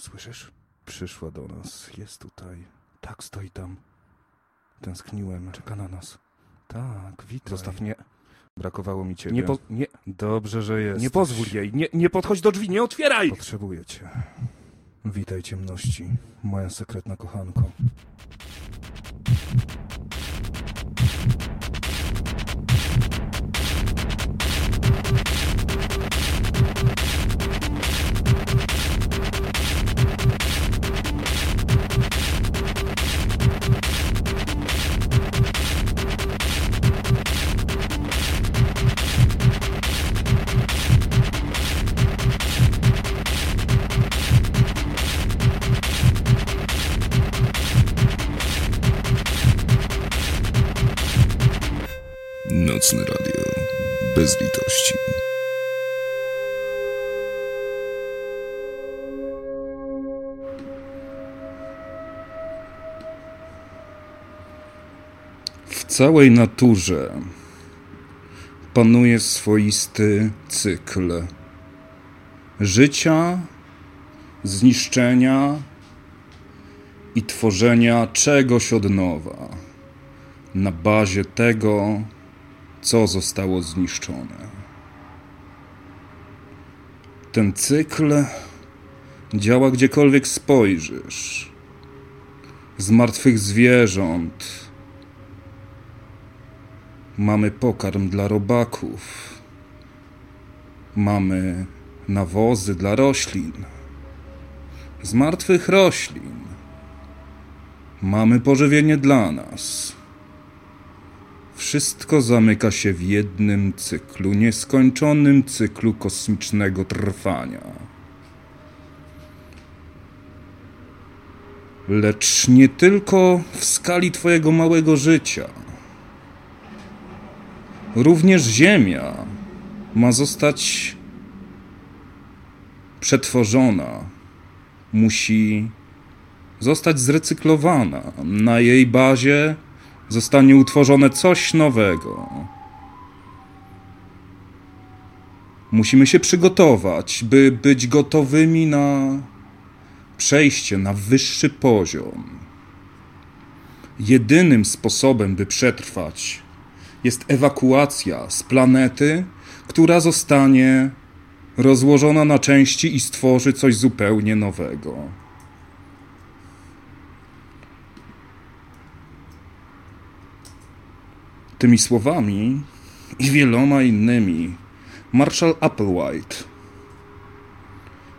Słyszysz? Przyszła do nas, jest tutaj. Tak, stoi tam. Tęskniłem, czeka na nas. Tak, witaj. Zostaw mnie. Brakowało mi ciebie. Nie, po, nie, Dobrze, że jest. nie pozwól jej. Nie, nie podchodź do drzwi, nie otwieraj! Potrzebuję cię. Witaj ciemności, moja sekretna kochanko. Nocne radio. Bez litości. W całej naturze panuje swoisty cykl życia, zniszczenia i tworzenia czegoś od nowa na bazie tego, co zostało zniszczone. Ten cykl działa gdziekolwiek spojrzysz. Z martwych zwierząt mamy pokarm dla robaków, mamy nawozy dla roślin. Z martwych roślin mamy pożywienie dla nas. Wszystko zamyka się w jednym cyklu, nieskończonym cyklu kosmicznego trwania. Lecz nie tylko w skali Twojego małego życia. Również Ziemia ma zostać przetworzona, musi zostać zrecyklowana. Na jej bazie zostanie utworzone coś nowego. Musimy się przygotować, by być gotowymi na przejście na wyższy poziom. Jedynym sposobem, by przetrwać, jest ewakuacja z planety, która zostanie rozłożona na części i stworzy coś zupełnie nowego. Tymi słowami i wieloma innymi Marshall Applewhite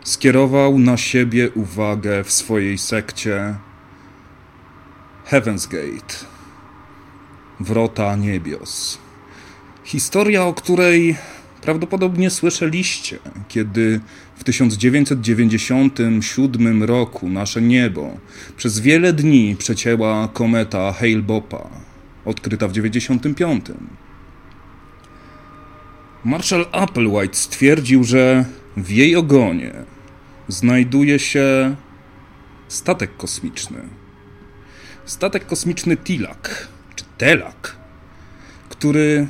skierował na siebie uwagę w swojej sekcie Heaven's Gate Wrota Niebios. Historia, o której prawdopodobnie słyszeliście, kiedy w 1997 roku nasze niebo przez wiele dni przecięła kometa Hale-Bopa, odkryta w 95. Marshall Applewhite stwierdził, że w jej ogonie znajduje się statek kosmiczny. Statek kosmiczny Tilak, czy Telak, który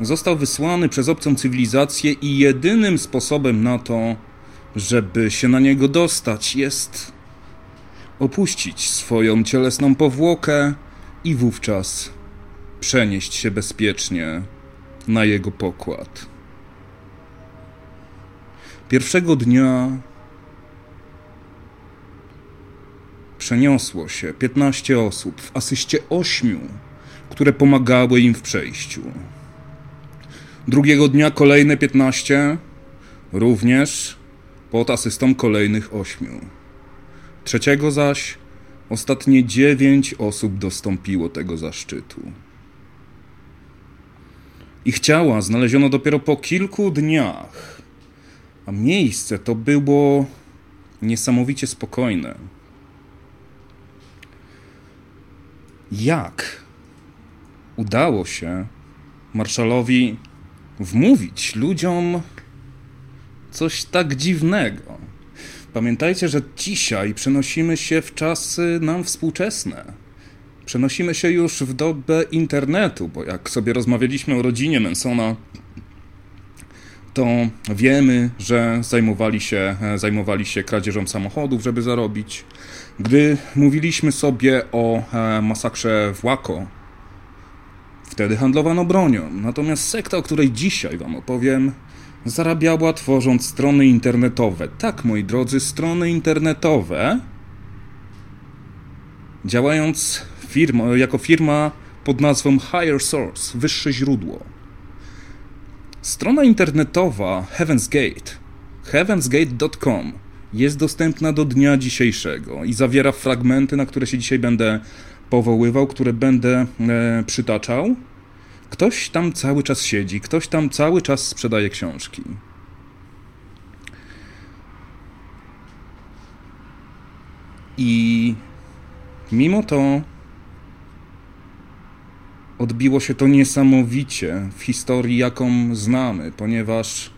został wysłany przez obcą cywilizację i jedynym sposobem na to, żeby się na niego dostać, jest opuścić swoją cielesną powłokę i wówczas przenieść się bezpiecznie na jego pokład. Pierwszego dnia przeniosło się 15 osób w asyście 8, które pomagały im w przejściu. Drugiego dnia kolejne 15, również pod asystą kolejnych 8. Trzeciego zaś ostatnie 9 osób dostąpiło tego zaszczytu. Ich ciała znaleziono dopiero po kilku dniach, a miejsce to było niesamowicie spokojne. Jak udało się marszalowi wmówić ludziom coś tak dziwnego? Pamiętajcie, że dzisiaj przenosimy się w czasy nam współczesne. Przenosimy się już w dobę internetu, bo jak sobie rozmawialiśmy o rodzinie Mansona, to wiemy, że zajmowali się, zajmowali się kradzieżą samochodów, żeby zarobić. Gdy mówiliśmy sobie o e, masakrze w Łako, wtedy handlowano bronią. Natomiast sekta, o której dzisiaj Wam opowiem, zarabiała tworząc strony internetowe. Tak, moi drodzy, strony internetowe, działając firma, jako firma pod nazwą Higher Source, wyższe źródło. Strona internetowa Heaven's Gate, heavensgate.com, jest dostępna do dnia dzisiejszego i zawiera fragmenty, na które się dzisiaj będę powoływał, które będę e, przytaczał. Ktoś tam cały czas siedzi, ktoś tam cały czas sprzedaje książki. I mimo to odbiło się to niesamowicie w historii, jaką znamy, ponieważ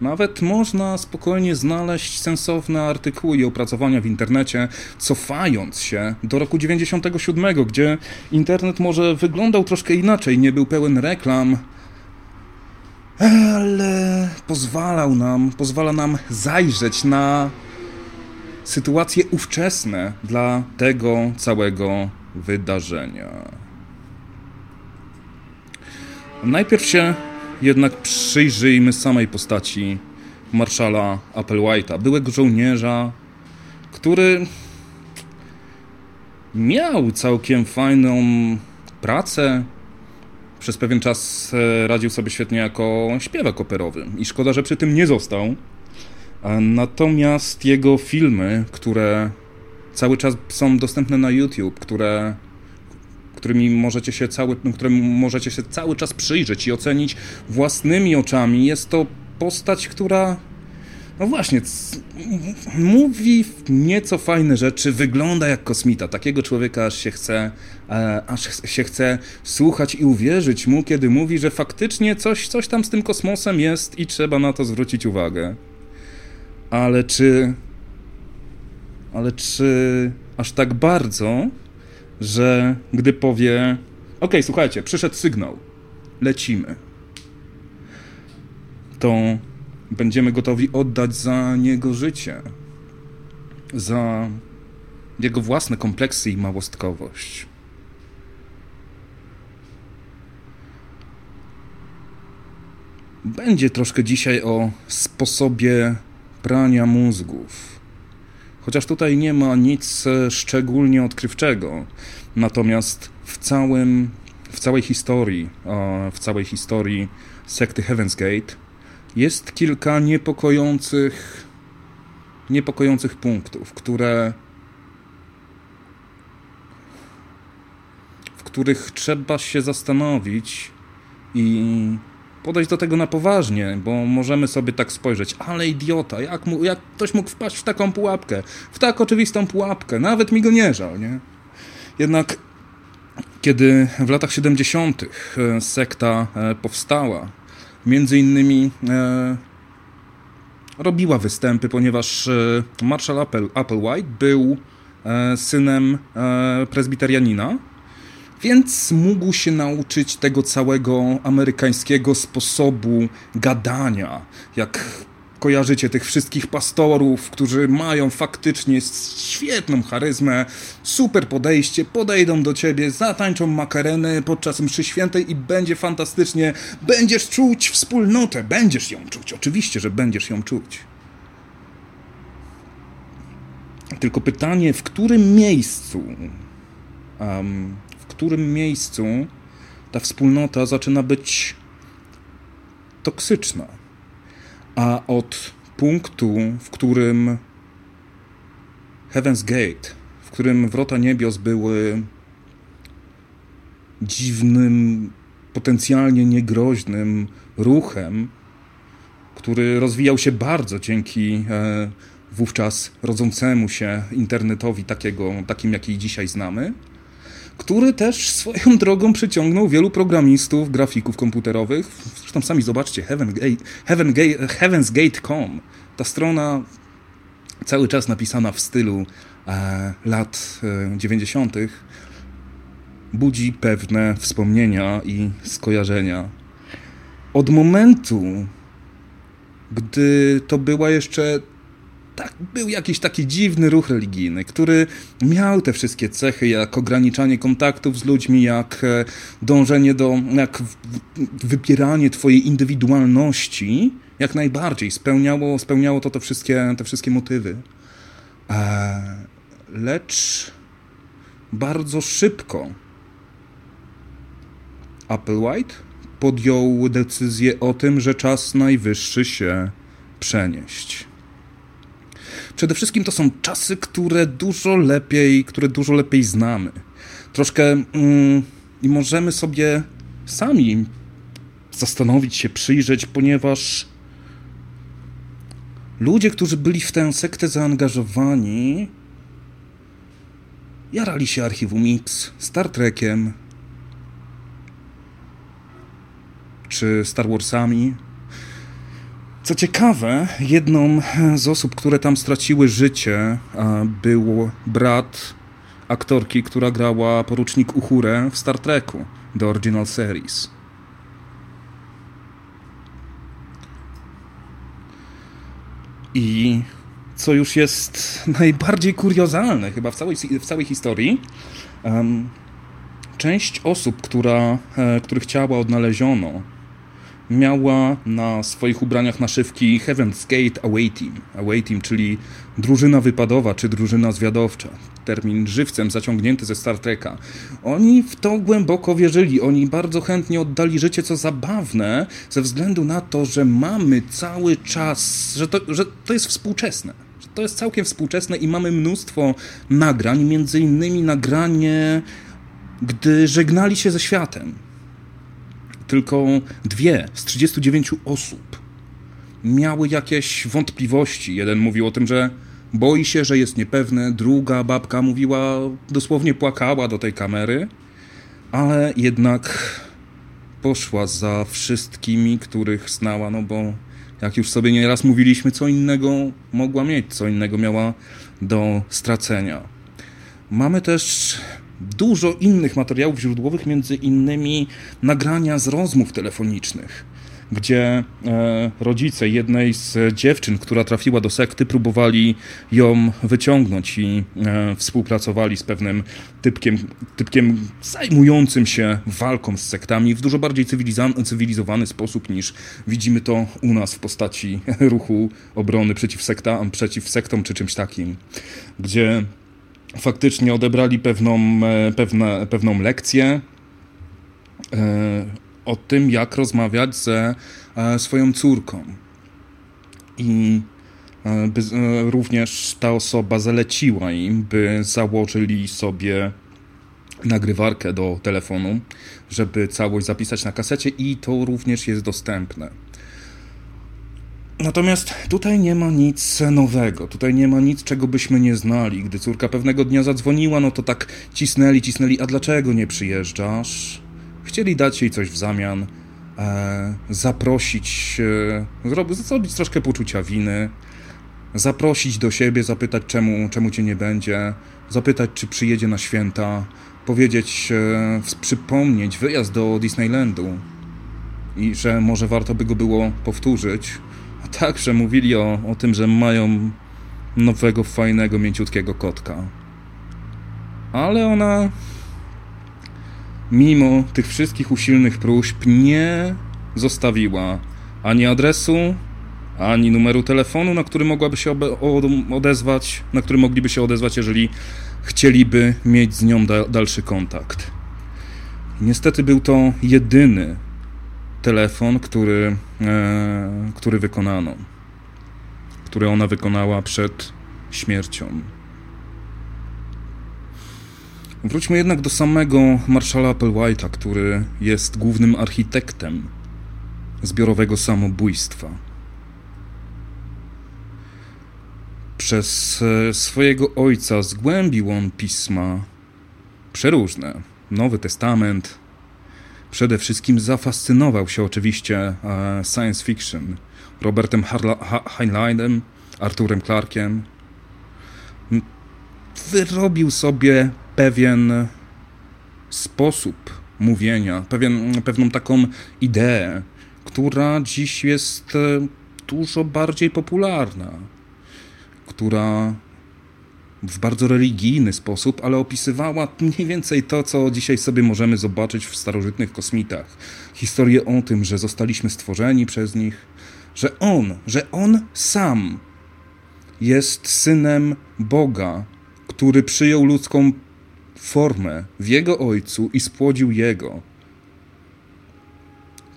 nawet można spokojnie znaleźć sensowne artykuły i opracowania w internecie, cofając się do roku 97, gdzie internet może wyglądał troszkę inaczej, nie był pełen reklam, ale pozwalał nam, pozwala nam zajrzeć na sytuacje ówczesne dla tego całego wydarzenia. Najpierw się jednak przyjrzyjmy samej postaci marszala Applewhite'a, byłego żołnierza, który miał całkiem fajną pracę. Przez pewien czas e, radził sobie świetnie jako śpiewak operowy i szkoda, że przy tym nie został. Natomiast jego filmy, które cały czas są dostępne na YouTube, które którymi możecie się cały, którym możecie się cały czas przyjrzeć i ocenić własnymi oczami. Jest to postać, która no właśnie, mówi nieco fajne rzeczy, wygląda jak kosmita. Takiego człowieka aż się chce, e, aż się chce słuchać i uwierzyć mu, kiedy mówi, że faktycznie coś, coś tam z tym kosmosem jest i trzeba na to zwrócić uwagę. Ale czy. Ale czy aż tak bardzo? Że gdy powie: OK, słuchajcie, przyszedł sygnał, lecimy, to będziemy gotowi oddać za niego życie, za jego własne kompleksy i małostkowość. Będzie troszkę dzisiaj o sposobie prania mózgów Chociaż tutaj nie ma nic e, szczególnie odkrywczego. Natomiast w całym, w całej historii, w całej historii sekty Heaven's Gate jest kilka niepokojących niepokojących punktów, które w których trzeba się zastanowić i podejść do tego na poważnie, bo możemy sobie tak spojrzeć, ale idiota, jak, mu, jak ktoś mógł wpaść w taką pułapkę, w tak oczywistą pułapkę, nawet mi go nie żal, nie? Jednak kiedy w latach 70. E, sekta e, powstała, między innymi e, robiła występy, ponieważ Marshall Apple, Applewhite był synem prezbiterianina, więc mógł się nauczyć tego całego amerykańskiego sposobu gadania. Jak kojarzycie tych wszystkich pastorów, którzy mają faktycznie świetną charyzmę, super podejście, podejdą do ciebie, zatańczą makarenę podczas mszy świętej i będzie fantastycznie. Będziesz czuć wspólnotę, będziesz ją czuć. Oczywiście, że będziesz ją czuć. Tylko pytanie, w którym miejscu um, którym miejscu ta wspólnota zaczyna być toksyczna. A od punktu, w którym Heaven's Gate, w którym wrota niebios były dziwnym, potencjalnie niegroźnym ruchem, który rozwijał się bardzo dzięki e, wówczas rodzącemu się internetowi takiego, takim, jaki dzisiaj znamy, który też swoją drogą przyciągnął wielu programistów, grafików komputerowych. Zresztą sami zobaczcie, Heaven Gate, Heaven Gate, heavensgate.com. Ta strona cały czas napisana w stylu e, lat e, 90. budzi pewne wspomnienia i skojarzenia. Od momentu, gdy to była jeszcze tak, był jakiś taki dziwny ruch religijny, który miał te wszystkie cechy, jak ograniczanie kontaktów z ludźmi, jak e, dążenie do, jak wypieranie twojej indywidualności, jak najbardziej spełniało, spełniało to te wszystkie, te wszystkie motywy. E, lecz bardzo szybko Applewhite podjął decyzję o tym, że czas najwyższy się przenieść. Przede wszystkim to są czasy, które dużo lepiej, które dużo lepiej znamy. Troszkę mm, i możemy sobie sami zastanowić się, przyjrzeć, ponieważ ludzie, którzy byli w tę sektę zaangażowani, jarali się Archiwum X, Star Trekiem, czy Star Warsami, co ciekawe, jedną z osób, które tam straciły życie, był brat aktorki, która grała porucznik Uhurę w Star Treku The Original Series. I co już jest najbardziej kuriozalne chyba w całej, w całej historii, um, część osób, która, e, których ciała odnaleziono miała na swoich ubraniach naszywki Heaven's Gate Away Team. Away Team, czyli drużyna wypadowa czy drużyna zwiadowcza. Termin żywcem zaciągnięty ze Star Treka. Oni w to głęboko wierzyli. Oni bardzo chętnie oddali życie, co zabawne, ze względu na to, że mamy cały czas, że to, że to jest współczesne. Że to jest całkiem współczesne i mamy mnóstwo nagrań, między innymi nagranie, gdy żegnali się ze światem tylko dwie z 39 osób miały jakieś wątpliwości. Jeden mówił o tym, że boi się, że jest niepewny, druga babka mówiła, dosłownie płakała do tej kamery, ale jednak poszła za wszystkimi, których znała, no bo jak już sobie nieraz mówiliśmy, co innego mogła mieć, co innego miała do stracenia. Mamy też dużo innych materiałów źródłowych, między innymi nagrania z rozmów telefonicznych, gdzie e, rodzice jednej z dziewczyn, która trafiła do sekty, próbowali ją wyciągnąć i e, współpracowali z pewnym typkiem, typkiem zajmującym się walką z sektami w dużo bardziej cywilizowany sposób niż widzimy to u nas w postaci ruchu obrony przeciw, sekta, przeciw sektom czy czymś takim, gdzie faktycznie odebrali pewną, e, pewne, pewną lekcję e, o tym, jak rozmawiać ze e, swoją córką. I by, również ta osoba zaleciła im, by założyli sobie nagrywarkę do telefonu, żeby całość zapisać na kasecie i to również jest dostępne. Natomiast tutaj nie ma nic nowego, tutaj nie ma nic, czego byśmy nie znali. Gdy córka pewnego dnia zadzwoniła, no to tak cisnęli, cisnęli, a dlaczego nie przyjeżdżasz? Chcieli dać jej coś w zamian, e, zaprosić, e, zrobić, zrobić troszkę poczucia winy, zaprosić do siebie, zapytać czemu, czemu cię nie będzie, zapytać czy przyjedzie na święta, powiedzieć, e, przypomnieć wyjazd do Disneylandu i że może warto by go było powtórzyć także mówili o, o tym, że mają nowego, fajnego, mięciutkiego kotka. Ale ona, mimo tych wszystkich usilnych próśb, nie zostawiła ani adresu, ani numeru telefonu, na który mogłaby się odezwać, na który mogliby się odezwać, jeżeli chcieliby mieć z nią da dalszy kontakt. Niestety był to jedyny telefon, który, e, który wykonano, który ona wykonała przed śmiercią. Wróćmy jednak do samego marszala Applewhite'a, który jest głównym architektem zbiorowego samobójstwa. Przez e, swojego ojca zgłębił on pisma przeróżne. Nowy Testament, Przede wszystkim zafascynował się oczywiście e, science fiction. Robertem Heinleinem, Arturem Clarkiem. Wyrobił sobie pewien sposób mówienia, pewien, pewną taką ideę, która dziś jest e, dużo bardziej popularna, która w bardzo religijny sposób, ale opisywała mniej więcej to, co dzisiaj sobie możemy zobaczyć w starożytnych kosmitach. Historię o tym, że zostaliśmy stworzeni przez nich, że On, że On sam jest synem Boga, który przyjął ludzką formę w Jego Ojcu i spłodził Jego.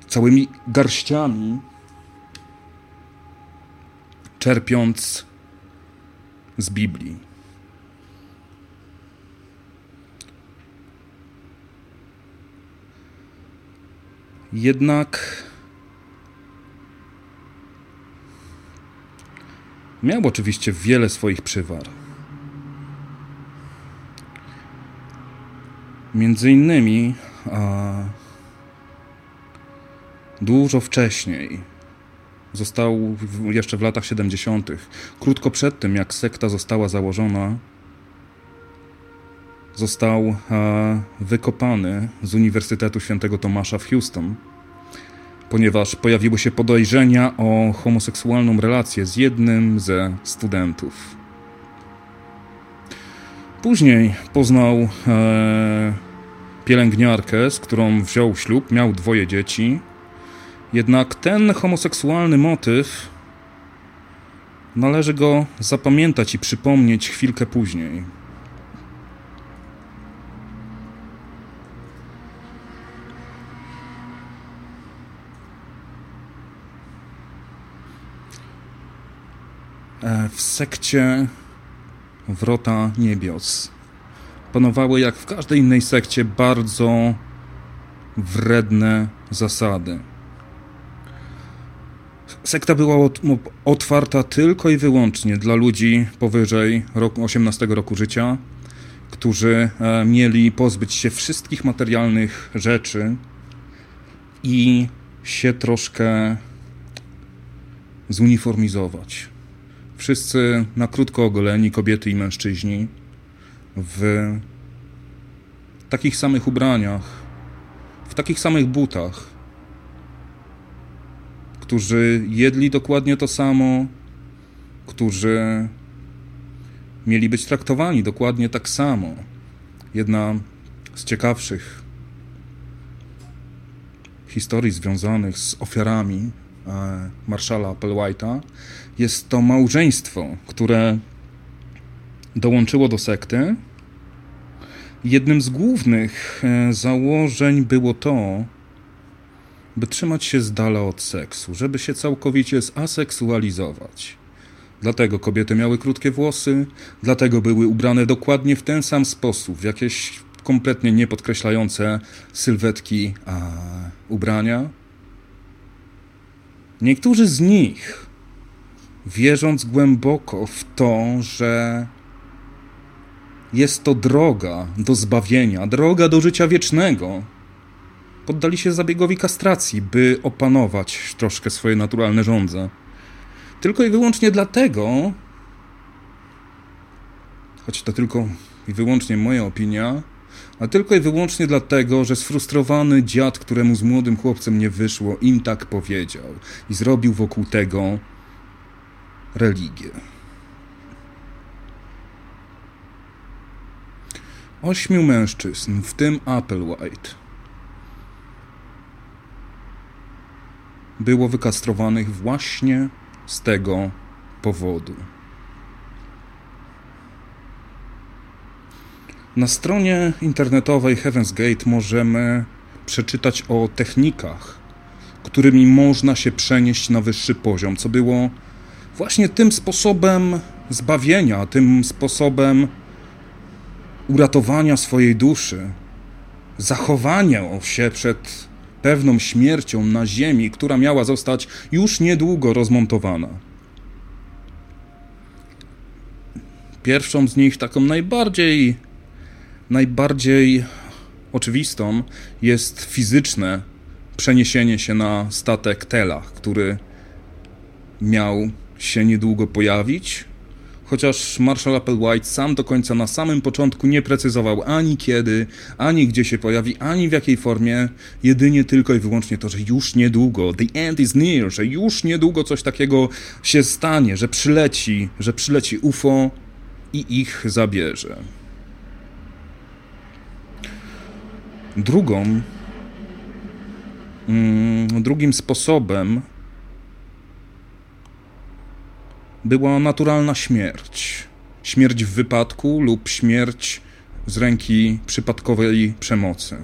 Całymi garściami, czerpiąc z Biblii. Jednak miał oczywiście wiele swoich przywar. Między innymi a, dużo wcześniej został jeszcze w latach 70., krótko przed tym, jak sekta została założona, został e, wykopany z Uniwersytetu Świętego Tomasza w Houston, ponieważ pojawiły się podejrzenia o homoseksualną relację z jednym ze studentów. Później poznał e, pielęgniarkę, z którą wziął ślub, miał dwoje dzieci. Jednak ten homoseksualny motyw należy go zapamiętać i przypomnieć chwilkę później. W sekcie Wrota Niebios panowały, jak w każdej innej sekcie, bardzo wredne zasady. Sekta była otwarta tylko i wyłącznie dla ludzi powyżej roku, 18 roku życia, którzy e, mieli pozbyć się wszystkich materialnych rzeczy i się troszkę zuniformizować. Wszyscy na krótko ogoleni, kobiety i mężczyźni, w takich samych ubraniach, w takich samych butach, którzy jedli dokładnie to samo, którzy mieli być traktowani dokładnie tak samo. Jedna z ciekawszych historii związanych z ofiarami e, marszala Applewhite'a jest to małżeństwo, które dołączyło do sekty. Jednym z głównych e, założeń było to, by trzymać się z dala od seksu, żeby się całkowicie zaseksualizować. Dlatego kobiety miały krótkie włosy, dlatego były ubrane dokładnie w ten sam sposób, w jakieś kompletnie niepodkreślające sylwetki a, ubrania. Niektórzy z nich, wierząc głęboko w to, że jest to droga do zbawienia, droga do życia wiecznego, poddali się zabiegowi kastracji, by opanować troszkę swoje naturalne żądze. Tylko i wyłącznie dlatego, choć to tylko i wyłącznie moja opinia, a tylko i wyłącznie dlatego, że sfrustrowany dziad, któremu z młodym chłopcem nie wyszło, im tak powiedział i zrobił wokół tego religię. Ośmiu mężczyzn, w tym Applewhite, było wykastrowanych właśnie z tego powodu. Na stronie internetowej Heaven's Gate możemy przeczytać o technikach, którymi można się przenieść na wyższy poziom, co było właśnie tym sposobem zbawienia, tym sposobem uratowania swojej duszy, zachowania się przed pewną śmiercią na ziemi, która miała zostać już niedługo rozmontowana. Pierwszą z nich, taką najbardziej, najbardziej oczywistą, jest fizyczne przeniesienie się na statek Telach, który miał się niedługo pojawić, chociaż Marshall Applewhite sam do końca na samym początku nie precyzował ani kiedy, ani gdzie się pojawi, ani w jakiej formie, jedynie tylko i wyłącznie to, że już niedługo, the end is near, że już niedługo coś takiego się stanie, że przyleci, że przyleci UFO i ich zabierze. Drugą, mm, drugim sposobem była naturalna śmierć. Śmierć w wypadku lub śmierć z ręki przypadkowej przemocy.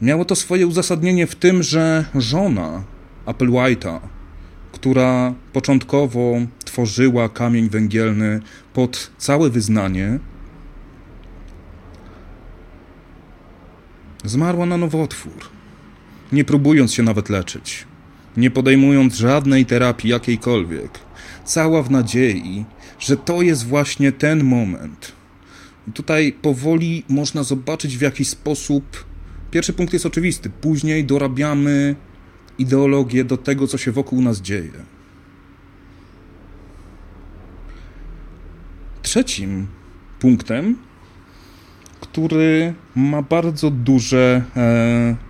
Miało to swoje uzasadnienie w tym, że żona Applewhite'a, która początkowo tworzyła kamień węgielny pod całe wyznanie, zmarła na nowotwór, nie próbując się nawet leczyć nie podejmując żadnej terapii jakiejkolwiek, cała w nadziei, że to jest właśnie ten moment. Tutaj powoli można zobaczyć w jaki sposób. Pierwszy punkt jest oczywisty. Później dorabiamy ideologię do tego, co się wokół nas dzieje. Trzecim punktem, który ma bardzo duże e,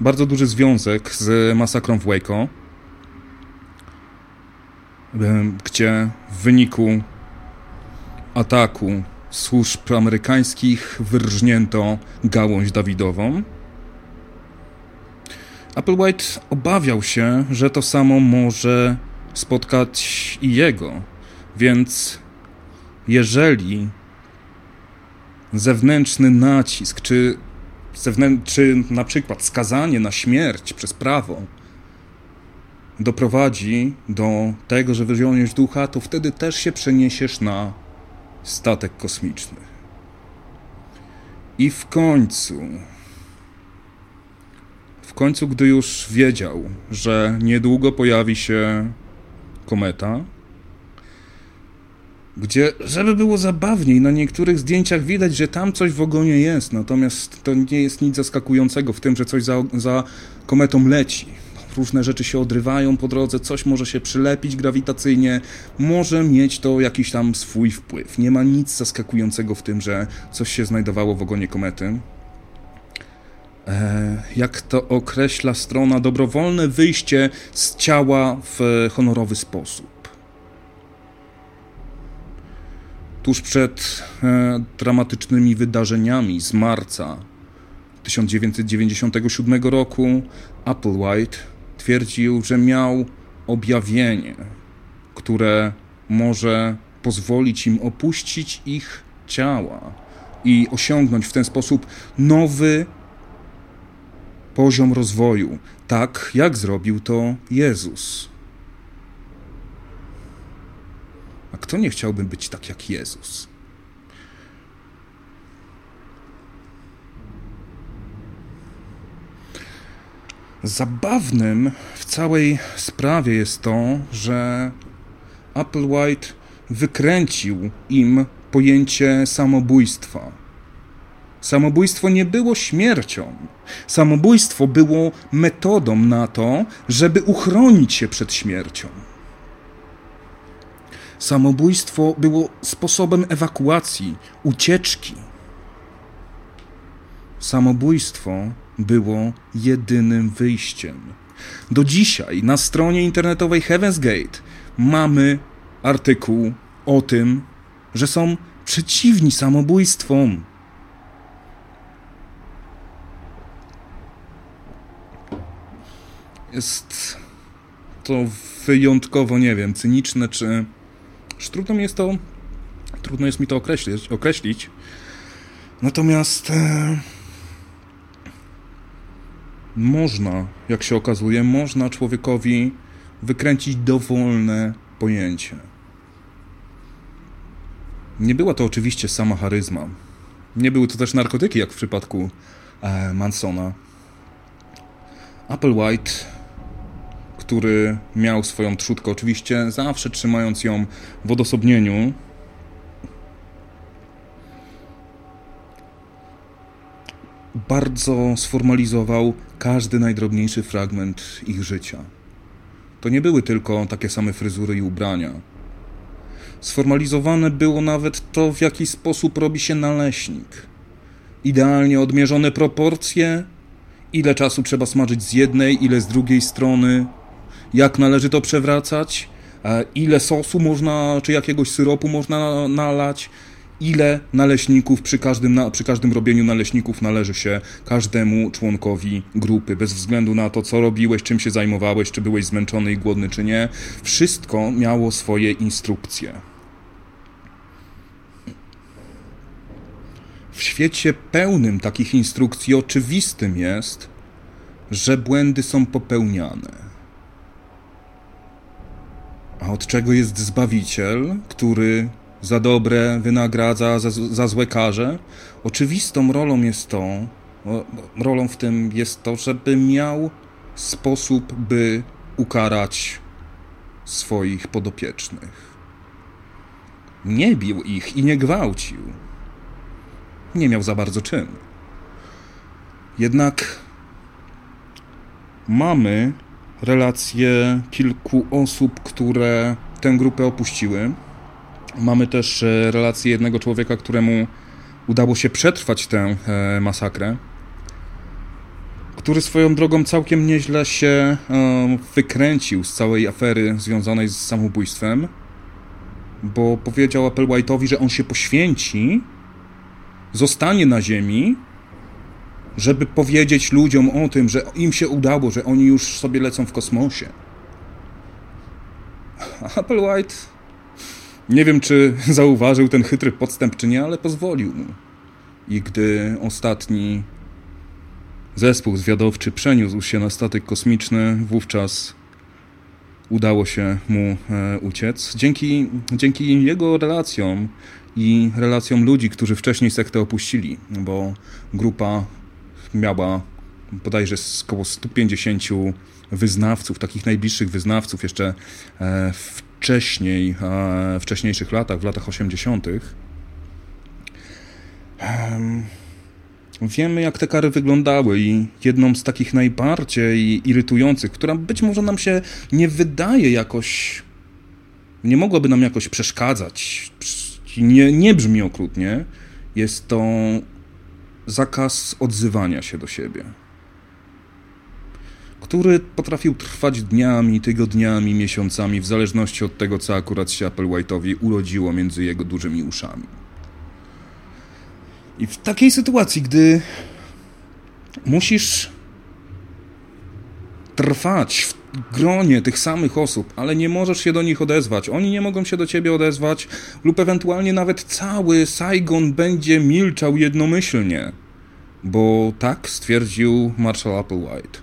bardzo duży związek z masakrą w Waco, gdzie w wyniku ataku służb amerykańskich wyrżnięto gałąź Dawidową. Applewhite obawiał się, że to samo może spotkać i jego, więc jeżeli zewnętrzny nacisk czy czy na przykład skazanie na śmierć przez prawo doprowadzi do tego, że wyzioniesz ducha, to wtedy też się przeniesiesz na statek kosmiczny. I w końcu, w końcu, gdy już wiedział, że niedługo pojawi się kometa, gdzie, żeby było zabawniej, na niektórych zdjęciach widać, że tam coś w ogonie jest, natomiast to nie jest nic zaskakującego w tym, że coś za, za kometą leci. Różne rzeczy się odrywają po drodze, coś może się przylepić grawitacyjnie, może mieć to jakiś tam swój wpływ. Nie ma nic zaskakującego w tym, że coś się znajdowało w ogonie komety. E, jak to określa strona, dobrowolne wyjście z ciała w honorowy sposób. Tuż przed e, dramatycznymi wydarzeniami z marca 1997 roku Applewhite twierdził, że miał objawienie, które może pozwolić im opuścić ich ciała i osiągnąć w ten sposób nowy poziom rozwoju, tak jak zrobił to Jezus. A kto nie chciałby być tak jak Jezus? Zabawnym w całej sprawie jest to, że Applewhite wykręcił im pojęcie samobójstwa. Samobójstwo nie było śmiercią. Samobójstwo było metodą na to, żeby uchronić się przed śmiercią. Samobójstwo było sposobem ewakuacji, ucieczki. Samobójstwo było jedynym wyjściem. Do dzisiaj na stronie internetowej Heaven's Gate mamy artykuł o tym, że są przeciwni samobójstwom. Jest to wyjątkowo, nie wiem, cyniczne czy Trudno mi jest to, trudno jest mi to określić, określić. Natomiast e, można, jak się okazuje, można człowiekowi wykręcić dowolne pojęcie. Nie była to oczywiście sama charyzma. Nie były to też narkotyki, jak w przypadku e, Mansona. Applewhite który miał swoją trzutkę, oczywiście zawsze trzymając ją w odosobnieniu. Bardzo sformalizował każdy najdrobniejszy fragment ich życia. to nie były tylko takie same fryzury i ubrania. Sformalizowane było nawet to, w jaki sposób robi się naleśnik. Idealnie odmierzone proporcje, ile czasu trzeba smażyć z jednej, ile z drugiej strony, jak należy to przewracać, e, ile sosu można, czy jakiegoś syropu można nalać, ile naleśników przy każdym, przy każdym robieniu naleśników należy się każdemu członkowi grupy, bez względu na to, co robiłeś, czym się zajmowałeś, czy byłeś zmęczony i głodny, czy nie. Wszystko miało swoje instrukcje. W świecie pełnym takich instrukcji oczywistym jest, że błędy są popełniane. A od czego jest Zbawiciel, który za dobre wynagradza, za, za złe karze? Oczywistą rolą jest to, rolą w tym jest to, żeby miał sposób, by ukarać swoich podopiecznych. Nie bił ich i nie gwałcił. Nie miał za bardzo czym. Jednak mamy relacje kilku osób, które tę grupę opuściły. Mamy też e, relację jednego człowieka, któremu udało się przetrwać tę e, masakrę, który swoją drogą całkiem nieźle się e, wykręcił z całej afery związanej z samobójstwem, bo powiedział Applewhite'owi, że on się poświęci, zostanie na ziemi żeby powiedzieć ludziom o tym, że im się udało, że oni już sobie lecą w kosmosie. Applewhite nie wiem, czy zauważył ten chytry podstęp, czy nie, ale pozwolił mu. I gdy ostatni zespół zwiadowczy przeniósł się na statek kosmiczny, wówczas udało się mu e, uciec. Dzięki, dzięki jego relacjom i relacjom ludzi, którzy wcześniej sektę opuścili, bo grupa miała bodajże około 150 wyznawców, takich najbliższych wyznawców jeszcze e, wcześniej, e, wcześniejszych latach, w latach 80. Wiemy, jak te kary wyglądały, i jedną z takich najbardziej irytujących, która być może nam się nie wydaje jakoś, nie mogłaby nam jakoś przeszkadzać, nie, nie brzmi okrutnie, jest to zakaz odzywania się do siebie, który potrafił trwać dniami, tygodniami, miesiącami, w zależności od tego, co akurat się Applewhite'owi urodziło między jego dużymi uszami. I w takiej sytuacji, gdy musisz trwać w gronie tych samych osób, ale nie możesz się do nich odezwać, oni nie mogą się do ciebie odezwać, lub ewentualnie nawet cały Saigon będzie milczał jednomyślnie, bo tak stwierdził Marshall Applewhite.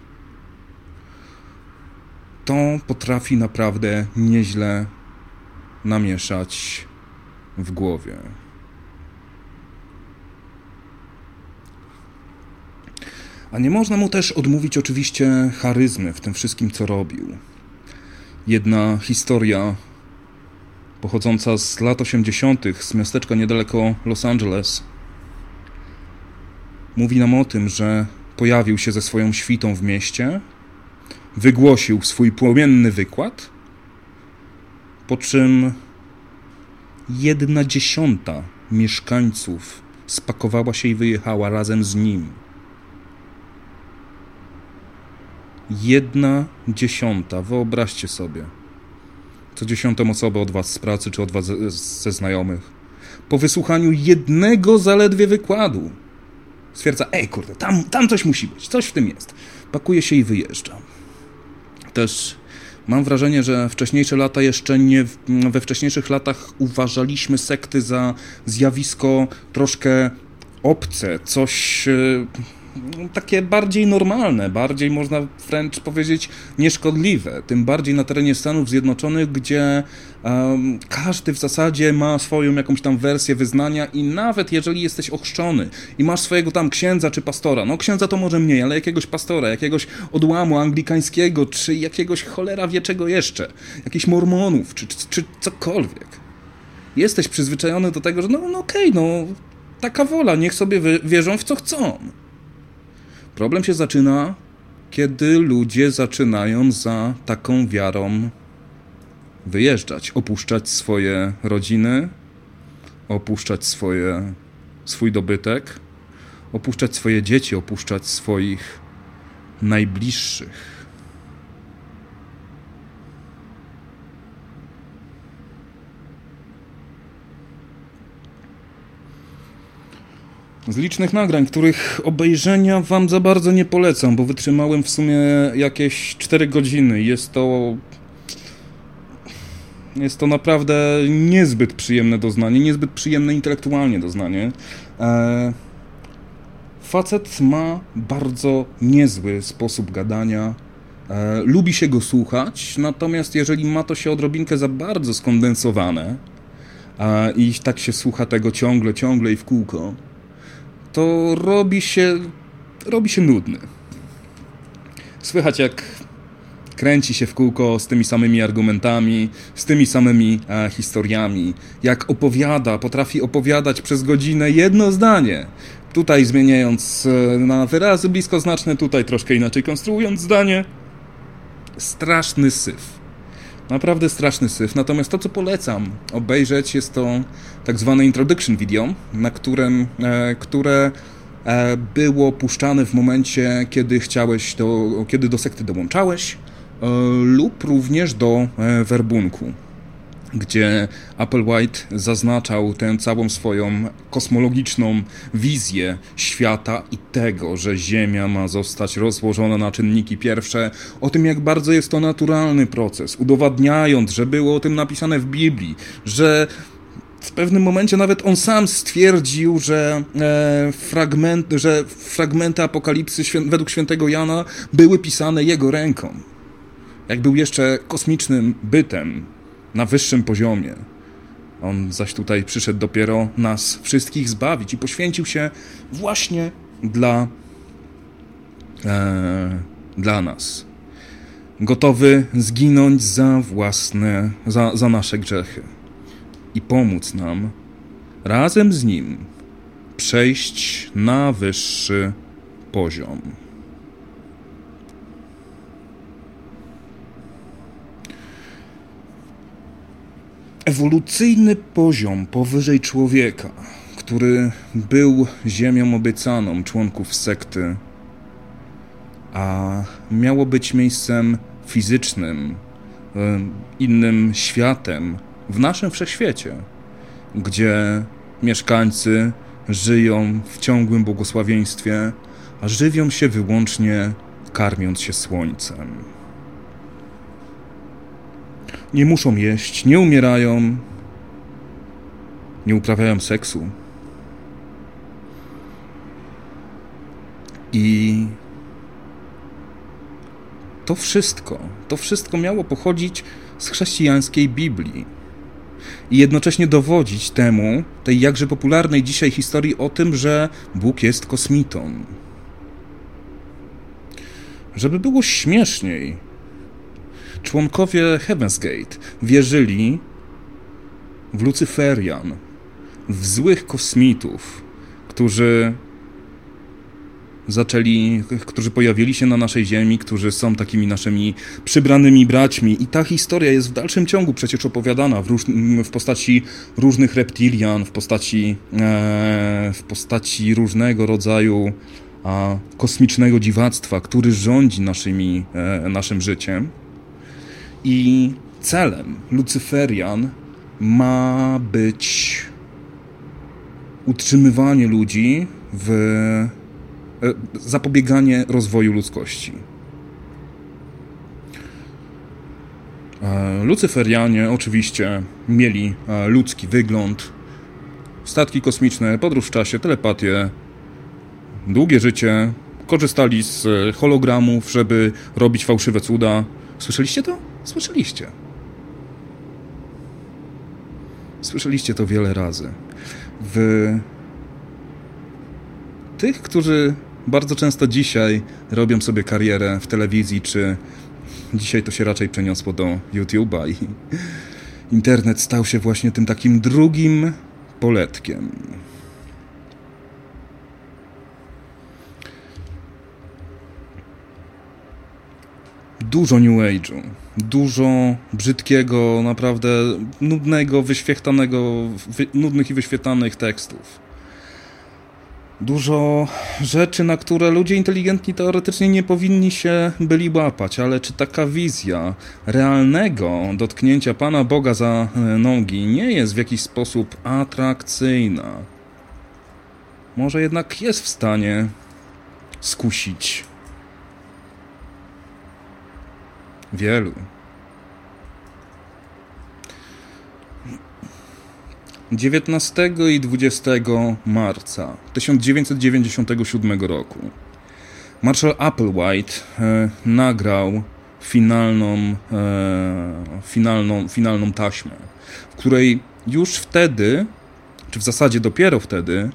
To potrafi naprawdę nieźle namieszać w głowie. A nie można mu też odmówić oczywiście charyzmy w tym wszystkim, co robił. Jedna historia pochodząca z lat 80. z miasteczka niedaleko Los Angeles mówi nam o tym, że pojawił się ze swoją świtą w mieście, wygłosił swój płomienny wykład, po czym jedna dziesiąta mieszkańców spakowała się i wyjechała razem z nim. Jedna dziesiąta, wyobraźcie sobie. Co dziesiątą osobę od was z pracy czy od was ze, ze znajomych. Po wysłuchaniu jednego zaledwie wykładu stwierdza, ej kurde, tam, tam coś musi być, coś w tym jest. Pakuje się i wyjeżdża. Też mam wrażenie, że wcześniejsze lata jeszcze nie, we wcześniejszych latach uważaliśmy sekty za zjawisko troszkę obce, coś e, takie bardziej normalne, bardziej można wręcz powiedzieć nieszkodliwe. Tym bardziej na terenie Stanów Zjednoczonych, gdzie um, każdy w zasadzie ma swoją jakąś tam wersję wyznania i nawet jeżeli jesteś ochrzczony i masz swojego tam księdza czy pastora, no księdza to może mniej, ale jakiegoś pastora, jakiegoś odłamu anglikańskiego, czy jakiegoś cholera wie czego jeszcze, jakichś mormonów, czy, czy, czy cokolwiek. Jesteś przyzwyczajony do tego, że no, no okej, okay, no taka wola, niech sobie wierzą w co chcą. Problem się zaczyna, kiedy ludzie zaczynają za taką wiarą wyjeżdżać, opuszczać swoje rodziny, opuszczać swoje, swój dobytek, opuszczać swoje dzieci, opuszczać swoich najbliższych. Z licznych nagrań, których obejrzenia Wam za bardzo nie polecam, bo wytrzymałem w sumie jakieś 4 godziny. Jest to. Jest to naprawdę niezbyt przyjemne doznanie, niezbyt przyjemne intelektualnie doznanie. E, facet ma bardzo niezły sposób gadania. E, lubi się go słuchać, natomiast jeżeli ma to się odrobinkę za bardzo skondensowane e, i tak się słucha tego ciągle, ciągle i w kółko, to robi się, robi się nudny. Słychać jak kręci się w kółko z tymi samymi argumentami, z tymi samymi e, historiami. Jak opowiada, potrafi opowiadać przez godzinę jedno zdanie. Tutaj zmieniając e, na wyrazy bliskoznaczne, tutaj troszkę inaczej konstruując zdanie. Straszny syf. Naprawdę straszny syf. Natomiast to, co polecam obejrzeć, jest to tak zwane introduction video, na którym, e, które e, było puszczane w momencie, kiedy chciałeś do, kiedy do sekty dołączałeś e, lub również do werbunku gdzie Applewhite zaznaczał tę całą swoją kosmologiczną wizję świata i tego, że Ziemia ma zostać rozłożona na czynniki pierwsze, o tym, jak bardzo jest to naturalny proces, udowadniając, że było o tym napisane w Biblii, że w pewnym momencie nawet on sam stwierdził, że, e, fragment, że fragmenty apokalipsy świę, według świętego Jana były pisane jego ręką. Jak był jeszcze kosmicznym bytem, na wyższym poziomie. On zaś tutaj przyszedł dopiero nas wszystkich zbawić i poświęcił się właśnie dla, e, dla nas. Gotowy zginąć za własne, za, za nasze grzechy i pomóc nam razem z Nim przejść na wyższy poziom. ewolucyjny poziom powyżej człowieka, który był ziemią obiecaną członków sekty, a miało być miejscem fizycznym, innym światem w naszym wszechświecie, gdzie mieszkańcy żyją w ciągłym błogosławieństwie, a żywią się wyłącznie karmiąc się słońcem nie muszą jeść, nie umierają, nie uprawiają seksu. I to wszystko, to wszystko miało pochodzić z chrześcijańskiej Biblii. I jednocześnie dowodzić temu, tej jakże popularnej dzisiaj historii o tym, że Bóg jest kosmitą. Żeby było śmieszniej, członkowie Heaven's Gate wierzyli w Lucyferian, w złych kosmitów, którzy zaczęli, którzy pojawili się na naszej ziemi, którzy są takimi naszymi przybranymi braćmi. I ta historia jest w dalszym ciągu przecież opowiadana w, róż, w postaci różnych reptilian, w postaci, e, w postaci różnego rodzaju a, kosmicznego dziwactwa, który rządzi naszymi, e, naszym życiem. I celem Lucyferian ma być utrzymywanie ludzi w zapobieganie rozwoju ludzkości. E, Lucyferianie oczywiście mieli e, ludzki wygląd, statki kosmiczne, podróż w czasie, telepatię, długie życie, korzystali z hologramów, żeby robić fałszywe cuda. Słyszeliście to? Słyszeliście. Słyszeliście to wiele razy. W tych, którzy bardzo często dzisiaj robią sobie karierę w telewizji, czy dzisiaj to się raczej przeniosło do YouTube'a i internet stał się właśnie tym takim drugim poletkiem. dużo New Age'u, dużo brzydkiego, naprawdę nudnego, wyświechtanego, wy, nudnych i wyświetlanych tekstów. Dużo rzeczy, na które ludzie inteligentni teoretycznie nie powinni się byli łapać, ale czy taka wizja realnego dotknięcia Pana Boga za e, nogi nie jest w jakiś sposób atrakcyjna? Może jednak jest w stanie skusić wielu. 19 i 20 marca 1997 roku Marshall Applewhite e, nagrał finalną, e, finalną, finalną taśmę, w której już wtedy, czy w zasadzie dopiero wtedy,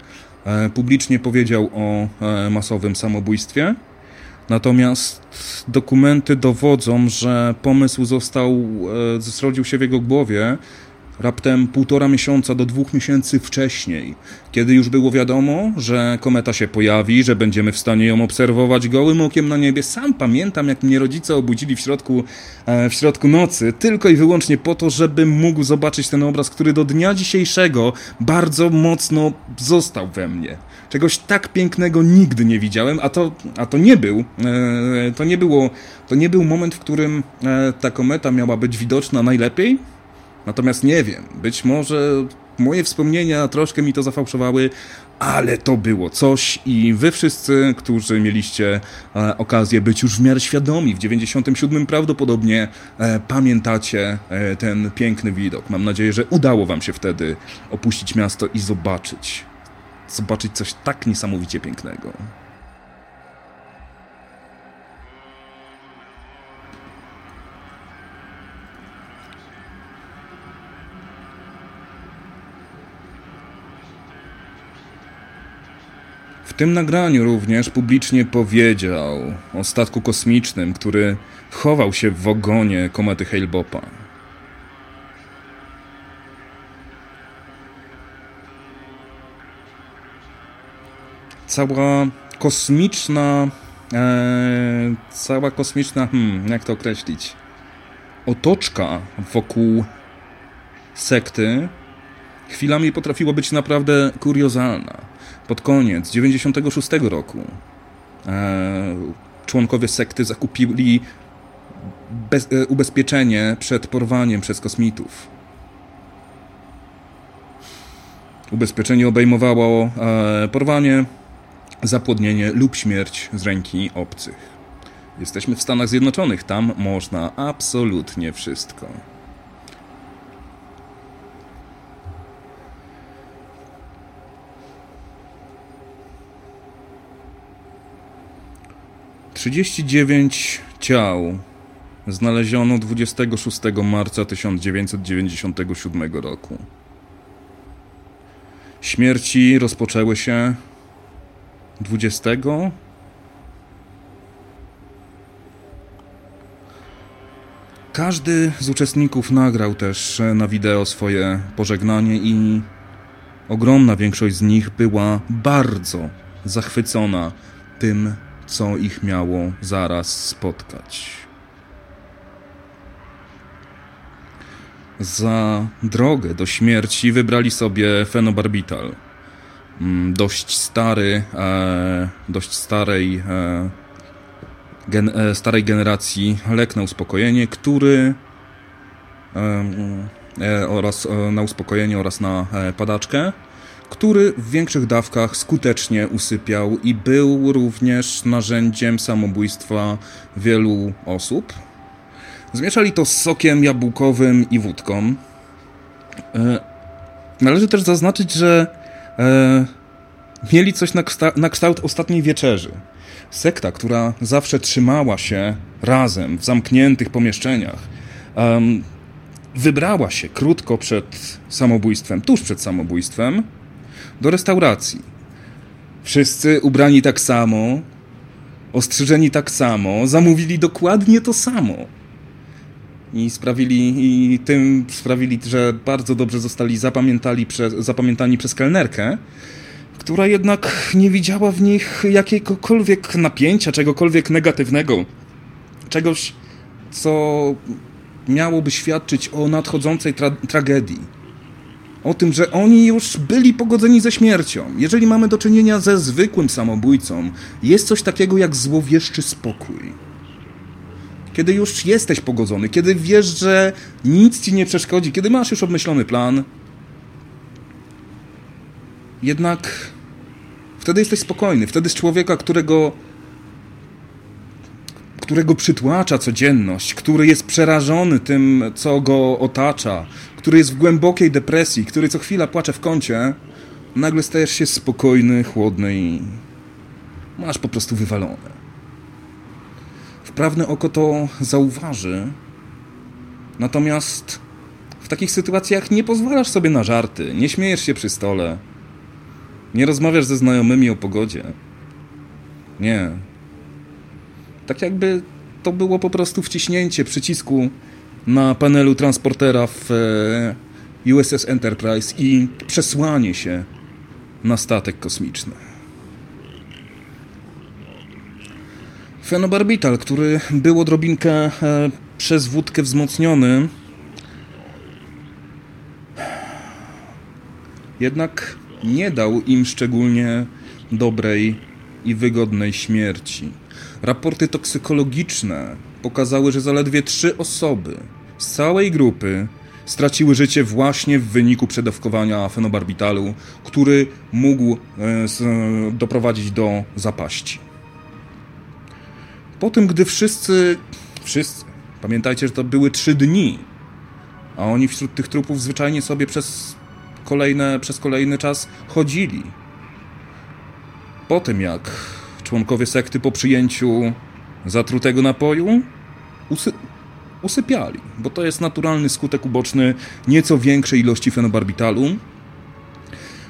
e, publicznie powiedział o masowym samobójstwie. Natomiast dokumenty dowodzą, że pomysł został, zrodził się w jego głowie raptem półtora miesiąca do dwóch miesięcy wcześniej, kiedy już było wiadomo, że kometa się pojawi, że będziemy w stanie ją obserwować gołym okiem na niebie. Sam pamiętam, jak mnie rodzice obudzili w środku, e, w środku nocy, tylko i wyłącznie po to, żebym mógł zobaczyć ten obraz, który do dnia dzisiejszego bardzo mocno został we mnie. Czegoś tak pięknego nigdy nie widziałem, a to, a to nie był, e, to nie było, to nie był moment, w którym e, ta kometa miała być widoczna najlepiej, Natomiast nie wiem, być może moje wspomnienia troszkę mi to zafałszowały, ale to było coś i wy wszyscy, którzy mieliście e, okazję być już w miarę świadomi, w 97 prawdopodobnie e, pamiętacie e, ten piękny widok. Mam nadzieję, że udało wam się wtedy opuścić miasto i zobaczyć, zobaczyć coś tak niesamowicie pięknego. Tym nagraniu również publicznie powiedział o statku kosmicznym, który chował się w ogonie komety Hale-Bopa. Cała kosmiczna. E, cała kosmiczna. Hmm, jak to określić? Otoczka wokół sekty chwilami potrafiła być naprawdę kuriozalna. Pod koniec 96 roku e, członkowie sekty zakupili bez, e, ubezpieczenie przed porwaniem przez kosmitów. Ubezpieczenie obejmowało e, porwanie, zapłodnienie lub śmierć z ręki obcych. Jesteśmy w Stanach Zjednoczonych, tam można absolutnie wszystko. 39 ciał znaleziono 26 marca 1997 roku. Śmierci rozpoczęły się 20 Każdy z uczestników nagrał też na wideo swoje pożegnanie i ogromna większość z nich była bardzo zachwycona tym, co ich miało zaraz spotkać. Za drogę do śmierci wybrali sobie fenobarbital. Mm, dość stary, e, dość starej, e, gen, e, starej generacji lek na uspokojenie, który oraz na uspokojenie oraz na padaczkę który w większych dawkach skutecznie usypiał i był również narzędziem samobójstwa wielu osób. Zmieszali to z sokiem jabłkowym i wódką. E, należy też zaznaczyć, że e, mieli coś na, na kształt ostatniej wieczerzy. Sekta, która zawsze trzymała się razem w zamkniętych pomieszczeniach, wybrała się krótko przed samobójstwem, tuż przed samobójstwem, do restauracji. Wszyscy ubrani tak samo, ostrzyżeni tak samo, zamówili dokładnie to samo. I sprawili, i tym sprawili, że bardzo dobrze zostali zapamiętali przez, zapamiętani przez kelnerkę, która jednak nie widziała w nich jakiegokolwiek napięcia, czegokolwiek negatywnego. Czegoś, co miałoby świadczyć o nadchodzącej tra tragedii. O tym, że oni już byli pogodzeni ze śmiercią. Jeżeli mamy do czynienia ze zwykłym samobójcą, jest coś takiego jak złowieszczy spokój. Kiedy już jesteś pogodzony, kiedy wiesz, że nic ci nie przeszkodzi, kiedy masz już obmyślony plan, jednak wtedy jesteś spokojny. Wtedy z człowieka, którego którego przytłacza codzienność, który jest przerażony tym, co go otacza, który jest w głębokiej depresji, który co chwila płacze w kącie, nagle stajesz się spokojny, chłodny i masz po prostu wywalone. Wprawne oko to zauważy, natomiast w takich sytuacjach nie pozwalasz sobie na żarty, nie śmiejesz się przy stole, nie rozmawiasz ze znajomymi o pogodzie. Nie, tak jakby to było po prostu wciśnięcie przycisku na panelu transportera w e, USS Enterprise i przesłanie się na statek kosmiczny. Fenobarbital, który był odrobinkę e, przez wódkę wzmocniony, jednak nie dał im szczególnie dobrej i wygodnej śmierci. Raporty toksykologiczne pokazały, że zaledwie trzy osoby z całej grupy straciły życie właśnie w wyniku przedawkowania fenobarbitalu, który mógł e, doprowadzić do zapaści. Po tym, gdy wszyscy, wszyscy, pamiętajcie, że to były trzy dni, a oni wśród tych trupów zwyczajnie sobie przez, kolejne, przez kolejny czas chodzili. Po tym, jak członkowie sekty po przyjęciu zatrutego napoju usypiali, bo to jest naturalny skutek uboczny nieco większej ilości fenobarbitalu.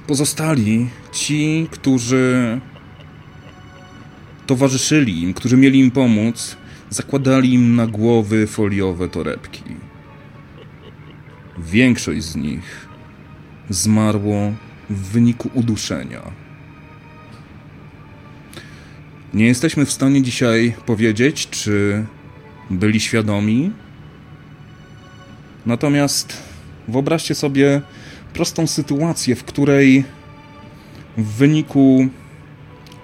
Pozostali ci, którzy towarzyszyli im, którzy mieli im pomóc, zakładali im na głowy foliowe torebki. Większość z nich zmarło w wyniku uduszenia. Nie jesteśmy w stanie dzisiaj powiedzieć, czy byli świadomi. Natomiast wyobraźcie sobie prostą sytuację, w której w wyniku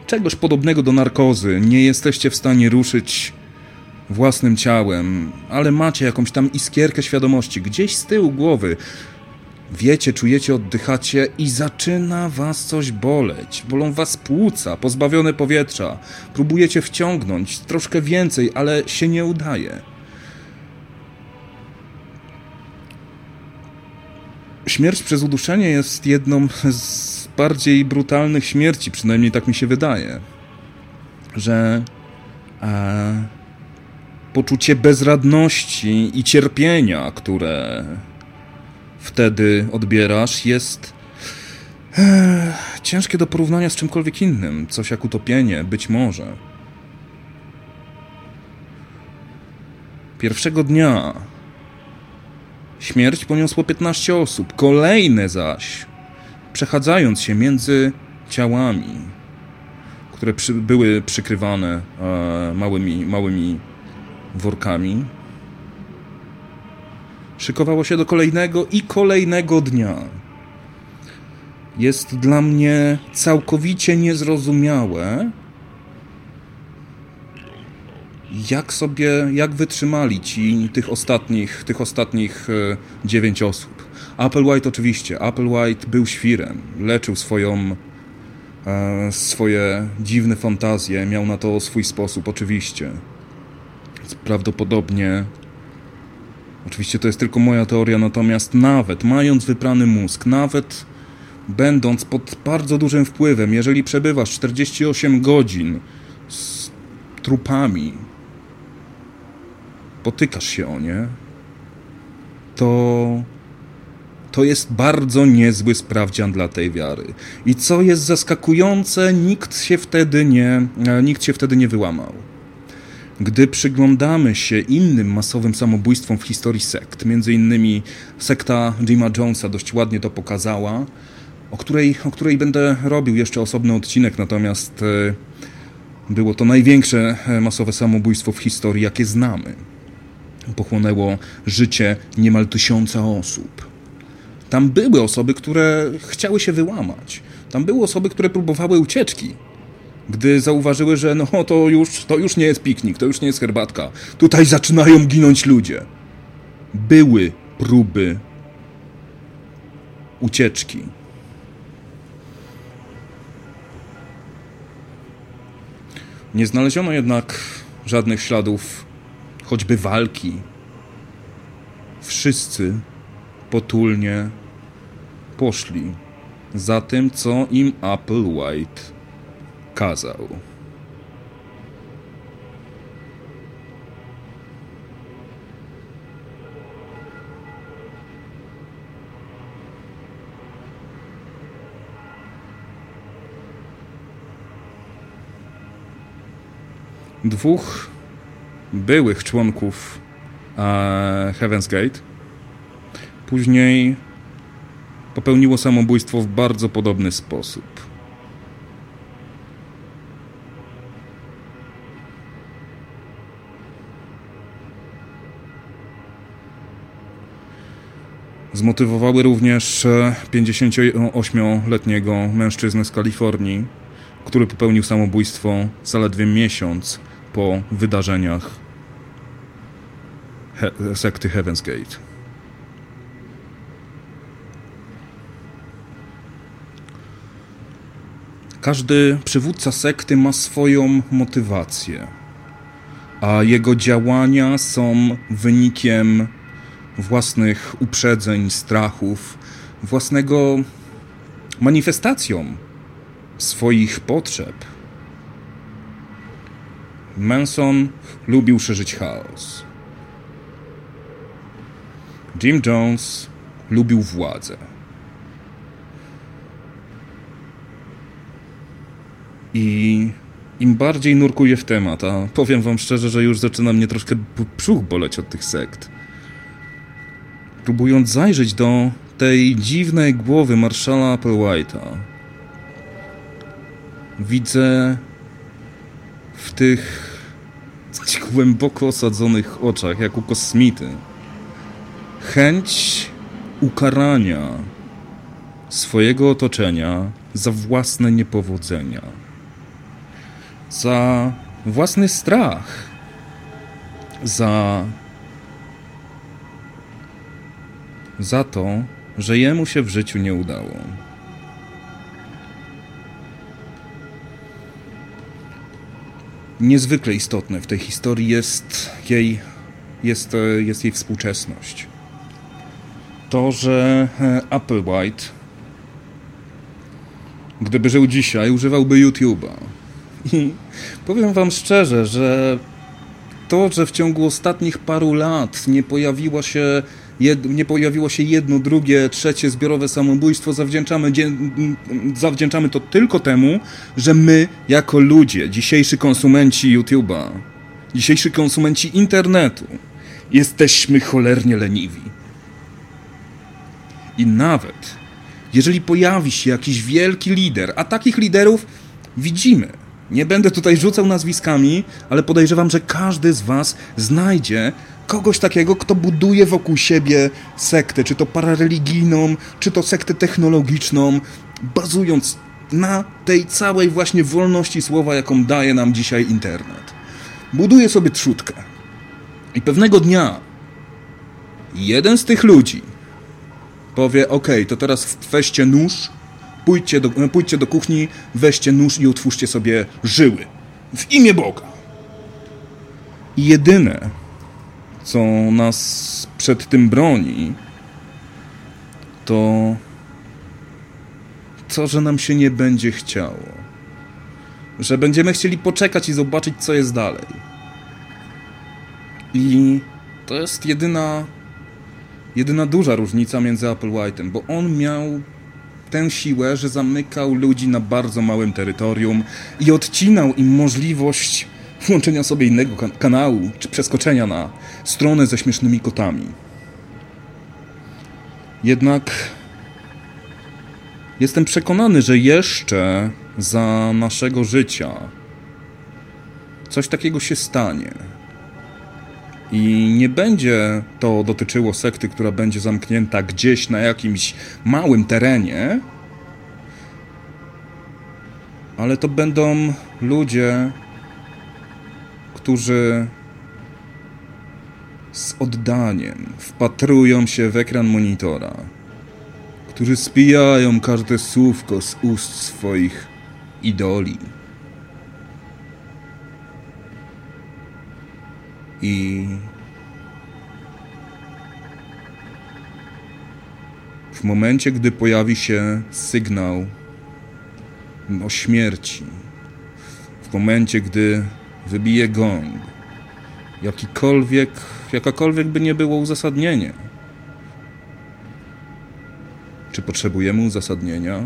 czegoś podobnego do narkozy nie jesteście w stanie ruszyć własnym ciałem, ale macie jakąś tam iskierkę świadomości gdzieś z tyłu głowy, Wiecie, czujecie, oddychacie i zaczyna was coś boleć. Bolą was płuca, pozbawione powietrza. Próbujecie wciągnąć troszkę więcej, ale się nie udaje. Śmierć przez uduszenie jest jedną z bardziej brutalnych śmierci, przynajmniej tak mi się wydaje. Że e, poczucie bezradności i cierpienia, które wtedy odbierasz, jest e, ciężkie do porównania z czymkolwiek innym. Coś jak utopienie, być może. Pierwszego dnia śmierć poniosło 15 osób, kolejne zaś, przechadzając się między ciałami, które przy, były przykrywane e, małymi, małymi workami, szykowało się do kolejnego i kolejnego dnia. Jest dla mnie całkowicie niezrozumiałe, jak sobie, jak wytrzymali ci tych ostatnich, tych ostatnich e, dziewięć osób. Applewhite oczywiście, Applewhite był świrem, leczył swoją, e, swoje dziwne fantazje, miał na to swój sposób, oczywiście. Prawdopodobnie Oczywiście to jest tylko moja teoria, natomiast nawet mając wyprany mózg, nawet będąc pod bardzo dużym wpływem, jeżeli przebywasz 48 godzin z trupami, potykasz się o nie, to to jest bardzo niezły sprawdzian dla tej wiary. I co jest zaskakujące, nikt się wtedy nie, nikt się wtedy nie wyłamał. Gdy przyglądamy się innym masowym samobójstwom w historii sekt, między innymi sekta Jima Jonesa dość ładnie to pokazała, o której, o której będę robił jeszcze osobny odcinek, natomiast e, było to największe e, masowe samobójstwo w historii, jakie znamy. pochłonęło życie niemal tysiąca osób. Tam były osoby, które chciały się wyłamać. Tam były osoby, które próbowały ucieczki. Gdy zauważyły, że no to już, to już nie jest piknik, to już nie jest herbatka. Tutaj zaczynają ginąć ludzie. Były próby ucieczki. Nie znaleziono jednak żadnych śladów, choćby walki. Wszyscy potulnie poszli za tym, co im Applewhite kazał. Dwóch byłych członków e, Heaven's Gate później popełniło samobójstwo w bardzo podobny sposób. Zmotywowały również 58-letniego mężczyznę z Kalifornii, który popełnił samobójstwo zaledwie miesiąc po wydarzeniach he sekty Heaven's Gate. Każdy przywódca sekty ma swoją motywację, a jego działania są wynikiem własnych uprzedzeń, strachów, własnego manifestacją swoich potrzeb. Manson lubił szerzyć chaos. Jim Jones lubił władzę. I im bardziej nurkuję w temat, a powiem wam szczerze, że już zaczyna mnie troszkę brzuch boleć od tych sekt. Próbując zajrzeć do tej dziwnej głowy marszala Applewhite'a, widzę w tych głęboko osadzonych oczach, jak u kosmity, chęć ukarania swojego otoczenia za własne niepowodzenia, za własny strach, za za to, że jemu się w życiu nie udało. Niezwykle istotne w tej historii jest jej, jest, jest jej współczesność. To, że e, Applewhite, gdyby żył dzisiaj, używałby YouTube'a. I powiem wam szczerze, że to, że w ciągu ostatnich paru lat nie pojawiła się jed, nie pojawiło się jedno, drugie, trzecie zbiorowe samobójstwo, zawdzięczamy, zawdzięczamy to tylko temu, że my, jako ludzie, dzisiejsi konsumenci YouTube'a, dzisiejsi konsumenci internetu, jesteśmy cholernie leniwi. I nawet jeżeli pojawi się jakiś wielki lider, a takich liderów widzimy, nie będę tutaj rzucał nazwiskami, ale podejrzewam, że każdy z Was znajdzie kogoś takiego, kto buduje wokół siebie sektę, czy to parareligijną, czy to sektę technologiczną, bazując na tej całej właśnie wolności słowa, jaką daje nam dzisiaj internet. Buduje sobie trzutkę. I pewnego dnia jeden z tych ludzi powie: OK, to teraz weźcie nóż, pójdźcie do, pójdźcie do kuchni, weźcie nóż i otwórzcie sobie żyły. W imię Boga. I jedyne, co nas przed tym broni, to to, że nam się nie będzie chciało. Że będziemy chcieli poczekać i zobaczyć, co jest dalej. I to jest jedyna, jedyna duża różnica między Applewhite'em, bo on miał tę siłę, że zamykał ludzi na bardzo małym terytorium i odcinał im możliwość włączenia sobie innego kan kanału, czy przeskoczenia na stronę ze śmiesznymi kotami. Jednak jestem przekonany, że jeszcze za naszego życia coś takiego się stanie. I nie będzie to dotyczyło sekty, która będzie zamknięta gdzieś na jakimś małym terenie, ale to będą ludzie, którzy z oddaniem wpatrują się w ekran monitora, którzy spijają każde słówko z ust swoich idoli. I w momencie, gdy pojawi się sygnał o śmierci, w momencie, gdy wybije gong, jakikolwiek, jakakolwiek by nie było uzasadnienie. Czy potrzebujemy uzasadnienia?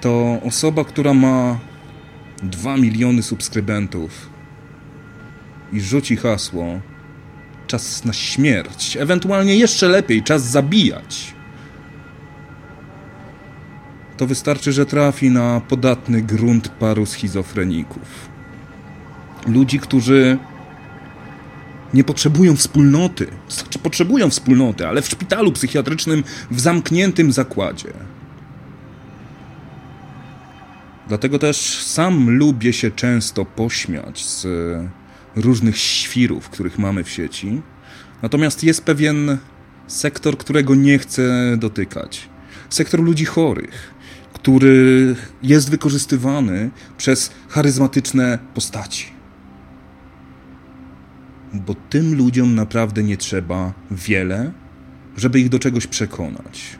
To osoba, która ma 2 miliony subskrybentów i rzuci hasło czas na śmierć, ewentualnie jeszcze lepiej, czas zabijać. To wystarczy, że trafi na podatny grunt paru schizofreników. Ludzi, którzy nie potrzebują wspólnoty. Znaczy, potrzebują wspólnoty, ale w szpitalu psychiatrycznym, w zamkniętym zakładzie. Dlatego też sam lubię się często pośmiać z różnych świrów, których mamy w sieci. Natomiast jest pewien sektor, którego nie chcę dotykać. Sektor ludzi chorych, który jest wykorzystywany przez charyzmatyczne postaci. Bo tym ludziom naprawdę nie trzeba wiele, żeby ich do czegoś przekonać.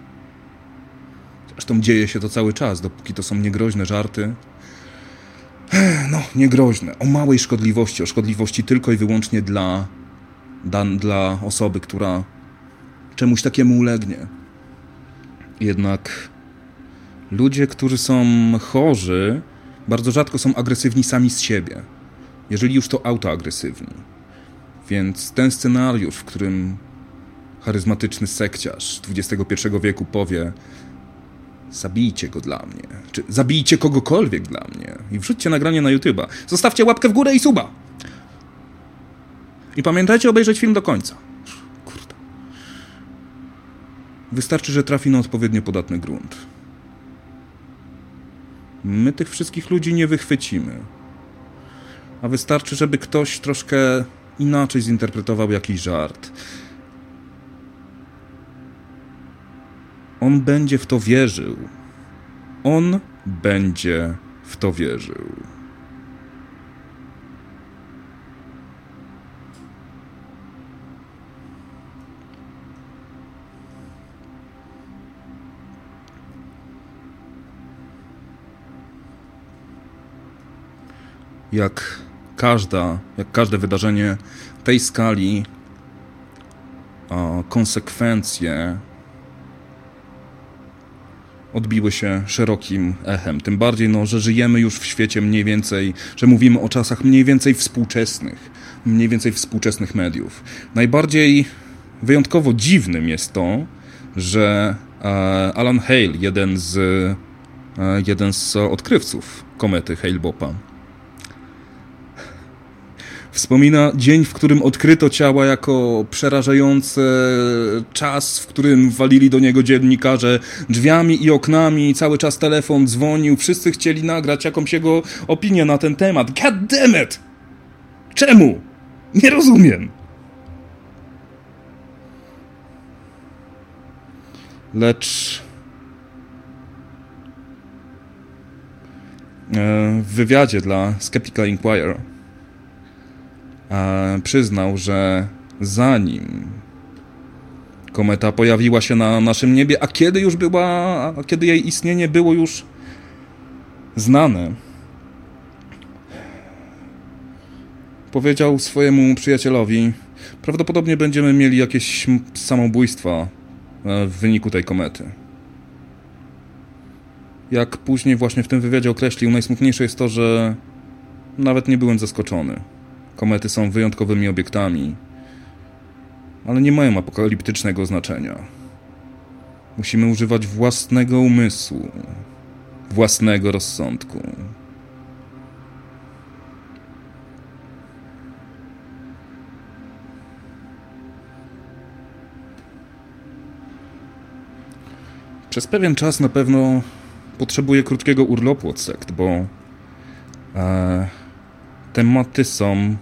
Zresztą dzieje się to cały czas, dopóki to są niegroźne żarty, no, niegroźne, o małej szkodliwości, o szkodliwości tylko i wyłącznie dla, dla, dla osoby, która czemuś takiemu ulegnie. Jednak ludzie, którzy są chorzy, bardzo rzadko są agresywni sami z siebie. Jeżeli już to autoagresywni. Więc ten scenariusz, w którym charyzmatyczny sekciarz XXI wieku powie Zabijcie go dla mnie. Czy zabijcie kogokolwiek dla mnie. I wrzućcie nagranie na YouTube'a. Zostawcie łapkę w górę i suba. I pamiętajcie obejrzeć film do końca. Kurde. Wystarczy, że trafi na odpowiednio podatny grunt. My tych wszystkich ludzi nie wychwycimy. A wystarczy, żeby ktoś troszkę inaczej zinterpretował jakiś żart On będzie w to wierzył. On będzie w to wierzył. Jak każda, jak każde wydarzenie tej skali, konsekwencje odbiły się szerokim echem. Tym bardziej, no, że żyjemy już w świecie mniej więcej, że mówimy o czasach mniej więcej współczesnych, mniej więcej współczesnych mediów. Najbardziej wyjątkowo dziwnym jest to, że e, Alan Hale, jeden z, e, jeden z odkrywców komety Hale-Bopa, Wspomina dzień, w którym odkryto ciała jako przerażający czas, w którym walili do niego dziennikarze drzwiami i oknami, cały czas telefon dzwonił, wszyscy chcieli nagrać jakąś jego opinię na ten temat. God damn it! Czemu? Nie rozumiem. Lecz e, w wywiadzie dla Skeptical Inquirer przyznał, że zanim kometa pojawiła się na naszym niebie, a kiedy już była, a kiedy jej istnienie było już znane, powiedział swojemu przyjacielowi, prawdopodobnie będziemy mieli jakieś samobójstwa e, w wyniku tej komety. Jak później właśnie w tym wywiadzie określił, najsmutniejsze jest to, że nawet nie byłem zaskoczony. Komety są wyjątkowymi obiektami, ale nie mają apokaliptycznego znaczenia. Musimy używać własnego umysłu, własnego rozsądku. Przez pewien czas na pewno potrzebuję krótkiego urlopu od sekt, bo e, tematy są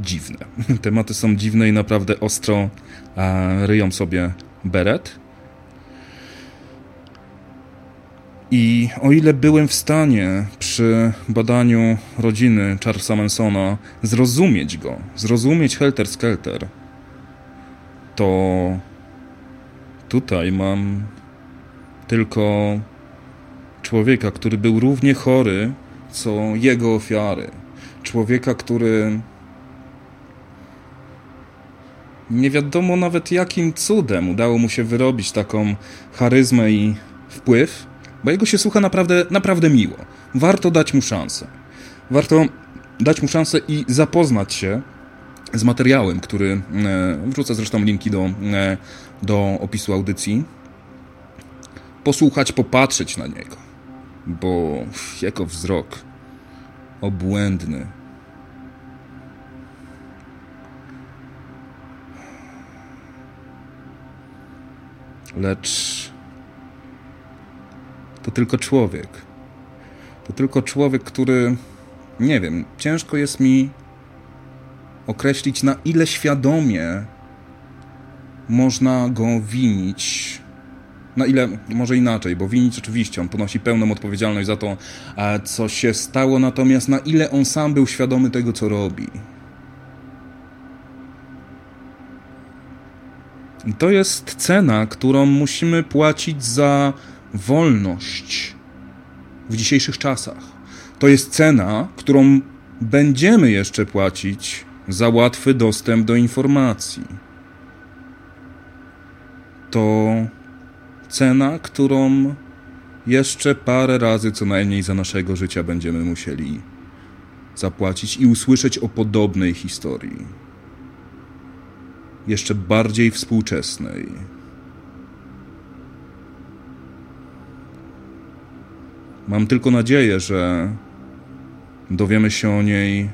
dziwne. Tematy są dziwne i naprawdę ostro ryją sobie beret. I o ile byłem w stanie przy badaniu rodziny Charlesa Mansona zrozumieć go, zrozumieć Helter Skelter, to tutaj mam tylko człowieka, który był równie chory, co jego ofiary. Człowieka, który nie wiadomo nawet jakim cudem udało mu się wyrobić taką charyzmę i wpływ, bo jego się słucha naprawdę, naprawdę miło. Warto dać mu szansę. Warto dać mu szansę i zapoznać się z materiałem, który e, wrzucę zresztą linki do, e, do opisu audycji. Posłuchać, popatrzeć na niego, bo jego wzrok obłędny. Lecz to tylko człowiek. To tylko człowiek, który, nie wiem, ciężko jest mi określić, na ile świadomie można go winić. Na ile, może inaczej, bo winić oczywiście, on ponosi pełną odpowiedzialność za to, co się stało, natomiast na ile on sam był świadomy tego, co robi. I to jest cena, którą musimy płacić za wolność w dzisiejszych czasach. To jest cena, którą będziemy jeszcze płacić za łatwy dostęp do informacji. To cena, którą jeszcze parę razy co najmniej za naszego życia będziemy musieli zapłacić i usłyszeć o podobnej historii. Jeszcze bardziej współczesnej. Mam tylko nadzieję, że dowiemy się o niej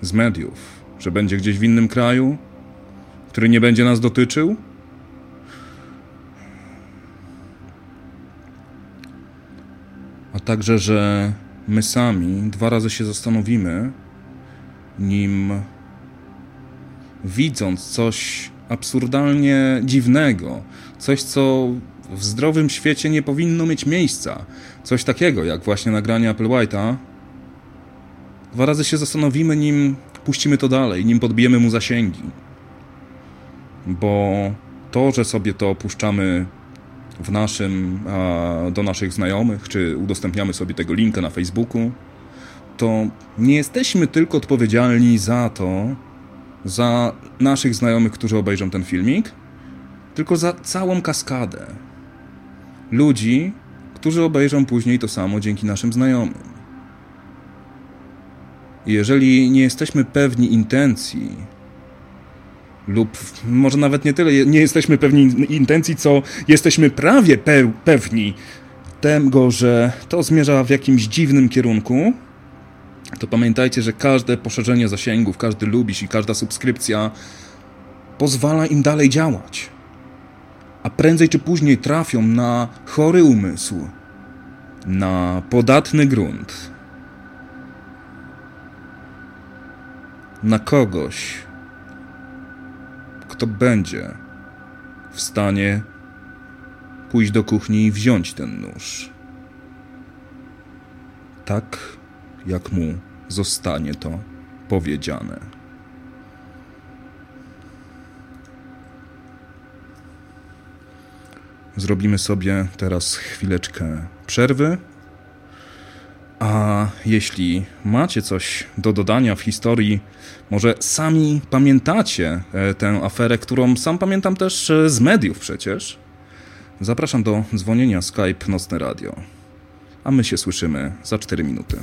z mediów, że będzie gdzieś w innym kraju, który nie będzie nas dotyczył. Także, że my sami dwa razy się zastanowimy, nim widząc coś absurdalnie dziwnego, coś, co w zdrowym świecie nie powinno mieć miejsca, coś takiego jak właśnie nagranie Apple White'a, dwa razy się zastanowimy, nim puścimy to dalej, nim podbijemy mu zasięgi. Bo to, że sobie to opuszczamy w naszym, do naszych znajomych, czy udostępniamy sobie tego linka na Facebooku, to nie jesteśmy tylko odpowiedzialni za to, za naszych znajomych, którzy obejrzą ten filmik, tylko za całą kaskadę ludzi, którzy obejrzą później to samo dzięki naszym znajomym. Jeżeli nie jesteśmy pewni intencji, lub może nawet nie tyle nie jesteśmy pewni intencji, co jesteśmy prawie pe pewni tego, że to zmierza w jakimś dziwnym kierunku, to pamiętajcie, że każde poszerzenie zasięgów, każdy lubisz i każda subskrypcja pozwala im dalej działać. A prędzej czy później trafią na chory umysł, na podatny grunt, na kogoś, kto będzie w stanie pójść do kuchni i wziąć ten nóż. Tak, jak mu zostanie to powiedziane. Zrobimy sobie teraz chwileczkę przerwy. A jeśli macie coś do dodania w historii, może sami pamiętacie e, tę aferę, którą sam pamiętam też e, z mediów przecież, zapraszam do dzwonienia Skype Nocne Radio. A my się słyszymy za 4 minuty.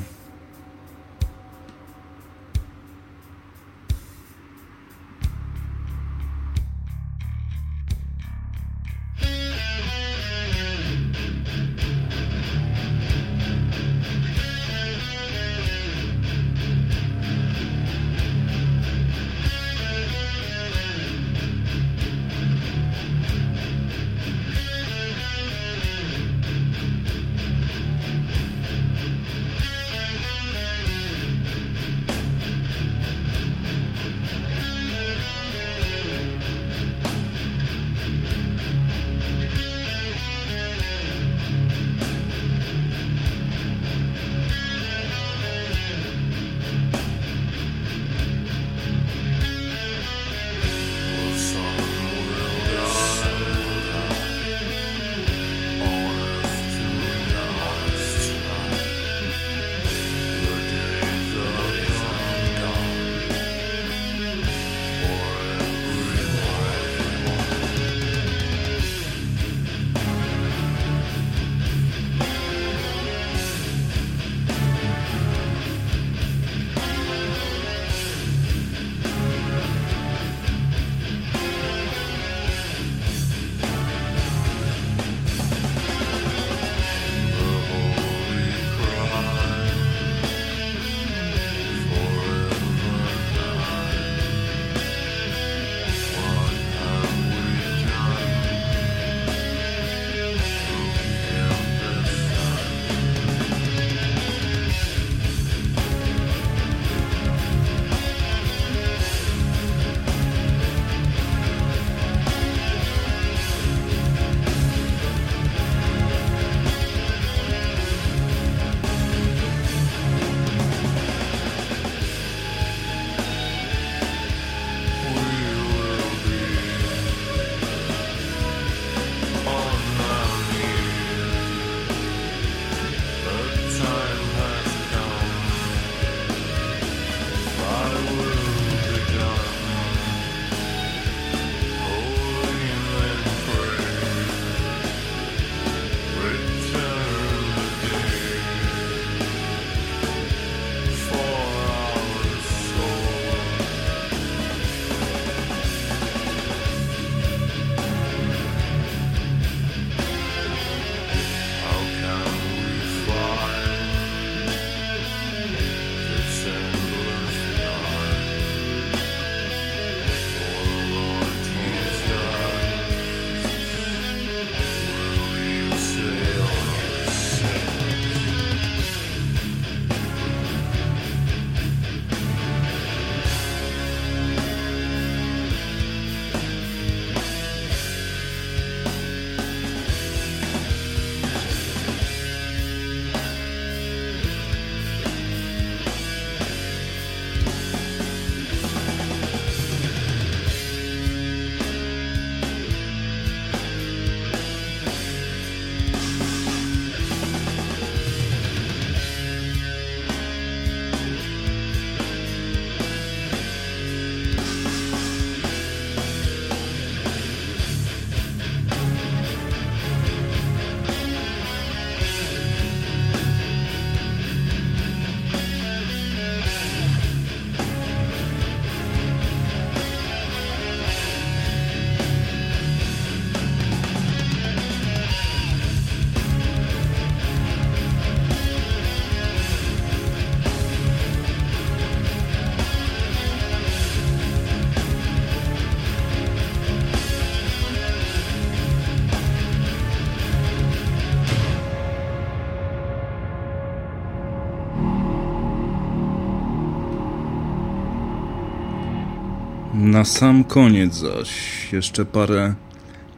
Na sam koniec zaś jeszcze parę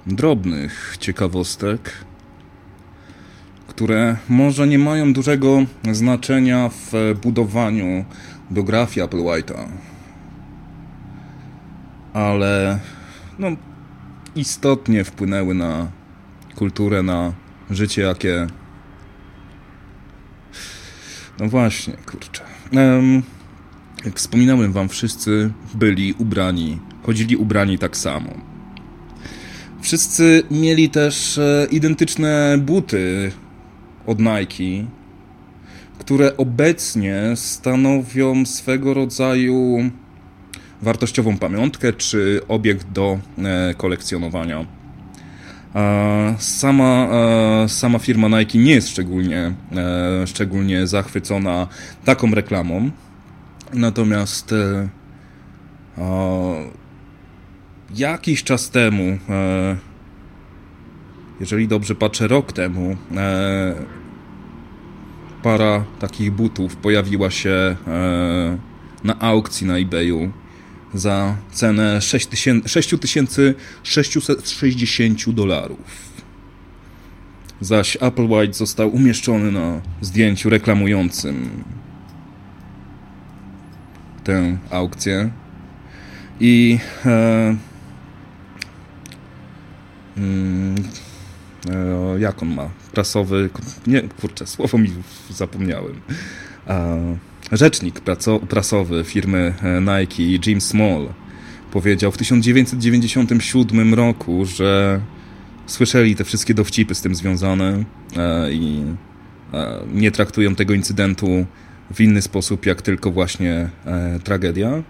drobnych ciekawostek, które może nie mają dużego znaczenia w budowaniu biografii Apple White'a, ale no, istotnie wpłynęły na kulturę, na życie, jakie. No właśnie, kurczę. Um, jak wspominałem wam, wszyscy byli ubrani, chodzili ubrani tak samo. Wszyscy mieli też e, identyczne buty od Nike, które obecnie stanowią swego rodzaju wartościową pamiątkę czy obiekt do e, kolekcjonowania. Sama, e, sama firma Nike nie jest szczególnie, szczególnie zachwycona taką reklamą. Natomiast e, o, jakiś czas temu, e, jeżeli dobrze patrzę, rok temu, e, para takich butów pojawiła się na aukcji na eBayu za cenę 6660 dolarów. Zaś Apple White został umieszczony na zdjęciu reklamującym tę aukcję i e, mm, e, jak on ma? Prasowy, nie, kurczę, słowo mi zapomniałem. E, rzecznik praco, prasowy firmy e, Nike, Jim Small, powiedział w 1997 roku, że słyszeli te wszystkie dowcipy z tym związane e, i e, nie traktują tego incydentu w inny sposób, jak tylko właśnie e, tragedia.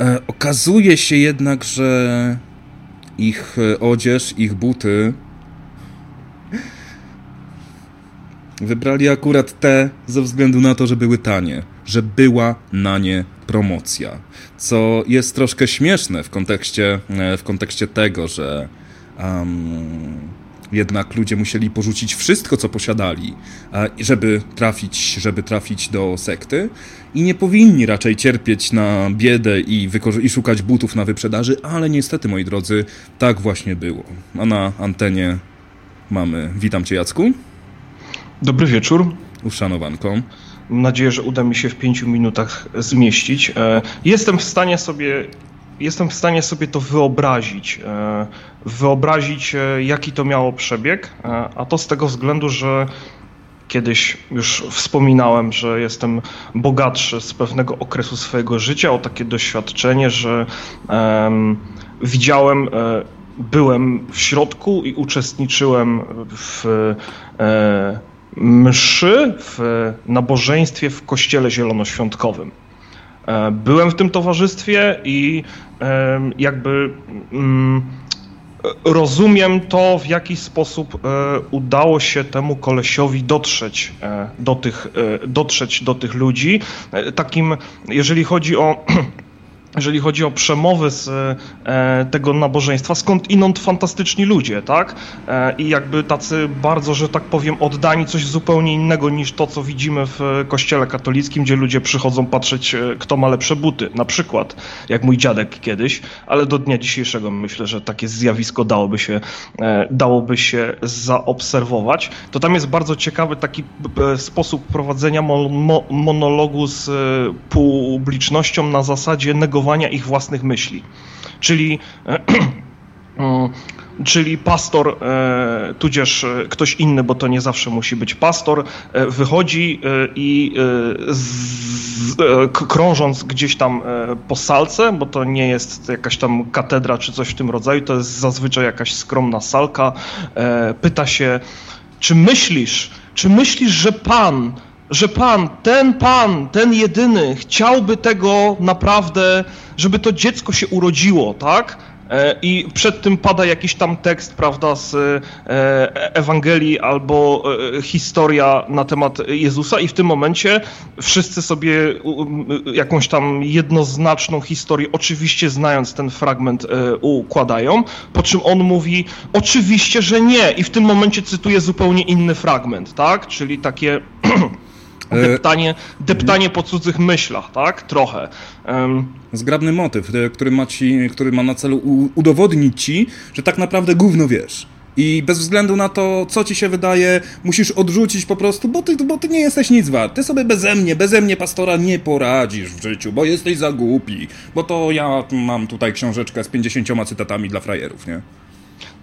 E, okazuje się jednak, że ich e, odzież, ich buty wybrali akurat te ze względu na to, że były tanie, że była na nie promocja. Co jest troszkę śmieszne w kontekście, e, w kontekście tego, że um, jednak ludzie musieli porzucić wszystko, co posiadali, żeby trafić, żeby trafić do sekty i nie powinni raczej cierpieć na biedę i, i szukać butów na wyprzedaży, ale niestety, moi drodzy, tak właśnie było. A na antenie mamy... Witam Cię, Jacku. Dobry wieczór. Uszanowanką. Mam nadzieję, że uda mi się w pięciu minutach zmieścić. E, jestem w stanie sobie jestem w stanie sobie to wyobrazić. E, wyobrazić, e, jaki to miało przebieg, e, a to z tego względu, że kiedyś już wspominałem, że jestem bogatszy z pewnego okresu swojego życia o takie doświadczenie, że um, widziałem, byłem w środku i uczestniczyłem w e, mszy, w nabożeństwie w kościele zielonoświątkowym. E, byłem w tym towarzystwie i jakby mm, rozumiem to, w jaki sposób e, udało się temu kolesiowi dotrzeć e, do tych, dotrzeć do tych ludzi. Takim, jeżeli chodzi o jeżeli chodzi o przemowy z e, tego nabożeństwa, skąd inąd fantastyczni ludzie, tak? E, I jakby tacy bardzo, że tak powiem, oddani coś zupełnie innego niż to, co widzimy w kościele katolickim, gdzie ludzie przychodzą patrzeć, e, kto ma lepsze buty. Na przykład, jak mój dziadek kiedyś, ale do dnia dzisiejszego myślę, że takie zjawisko dałoby się, e, dałoby się zaobserwować. To tam jest bardzo ciekawy taki e, sposób prowadzenia mo mo monologu z e, publicznością na zasadzie negowania ich własnych myśli. Czyli mm, czyli pastor, e, tudzież e, ktoś inny, bo to nie zawsze musi być pastor, e, wychodzi i z, krążąc gdzieś tam po salce, bo to nie jest jakaś tam katedra czy coś w tym rodzaju, to jest zazwyczaj jakaś skromna salka, pyta się, czy myślisz, czy myślisz, że Pan że Pan, ten Pan, ten jedyny chciałby tego naprawdę, żeby to dziecko się urodziło, tak? E, I przed tym pada jakiś tam tekst, prawda, z e, Ewangelii albo e, historia na temat Jezusa, i w tym momencie wszyscy sobie jakąś tam jednoznaczną historię, oczywiście znając ten fragment, układają. Po czym on mówi, oczywiście, że nie, i w tym momencie cytuje zupełnie inny fragment, tak? Czyli takie. E, deptanie, deptanie po cudzych myślach, tak? Trochę. Um, Zgrabny motyw, e, który ma, ci, który ma na celu udowodnić ci, że tak naprawdę gówno wiesz. I bez względu na to, co ci się wydaje, musisz odrzucić po prostu, bo ty, bo ty nie jesteś nic wart. Ty sobie beze mnie, beze mnie, pastora, nie poradzisz w życiu, bo jesteś za głupi. Bo to ja mam tutaj książeczkę z 50 cytatami dla frajerów, nie?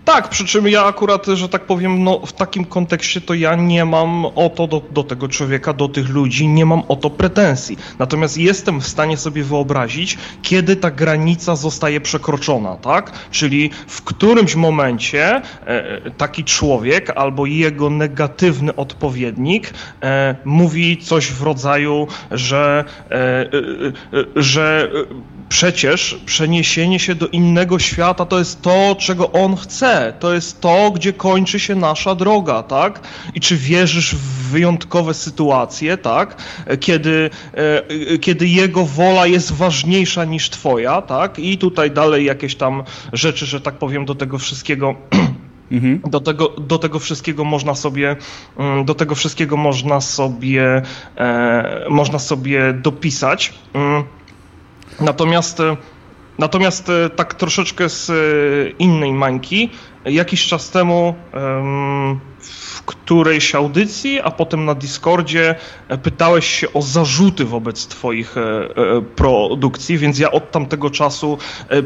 Tak, przy czym ja akurat, że tak powiem, no, w takim kontekście to ja nie mam o to do, do tego człowieka, do tych ludzi, nie mam o to pretensji. Natomiast jestem w stanie sobie wyobrazić, kiedy ta granica zostaje przekroczona, tak? Czyli w którymś momencie e, e taki człowiek albo jego negatywny odpowiednik e, mówi coś w rodzaju, że, e, e, e że przecież przeniesienie się do innego świata to jest to, czego on chce. To jest to, gdzie kończy się nasza droga, tak? I czy wierzysz w wyjątkowe sytuacje, tak? Kiedy, e, kiedy jego wola jest ważniejsza niż twoja, tak? I tutaj dalej jakieś tam rzeczy, że tak powiem, do tego wszystkiego. Mhm. Do, tego, do tego wszystkiego można sobie mm, do tego wszystkiego można sobie e, można sobie dopisać. Mm. Natomiast, e, natomiast e, tak troszeczkę z e, innej mańki, jakiś czas temu w którejś audycji, a potem na Discordzie pytałeś się o zarzuty wobec Twoich produkcji, więc ja od tamtego czasu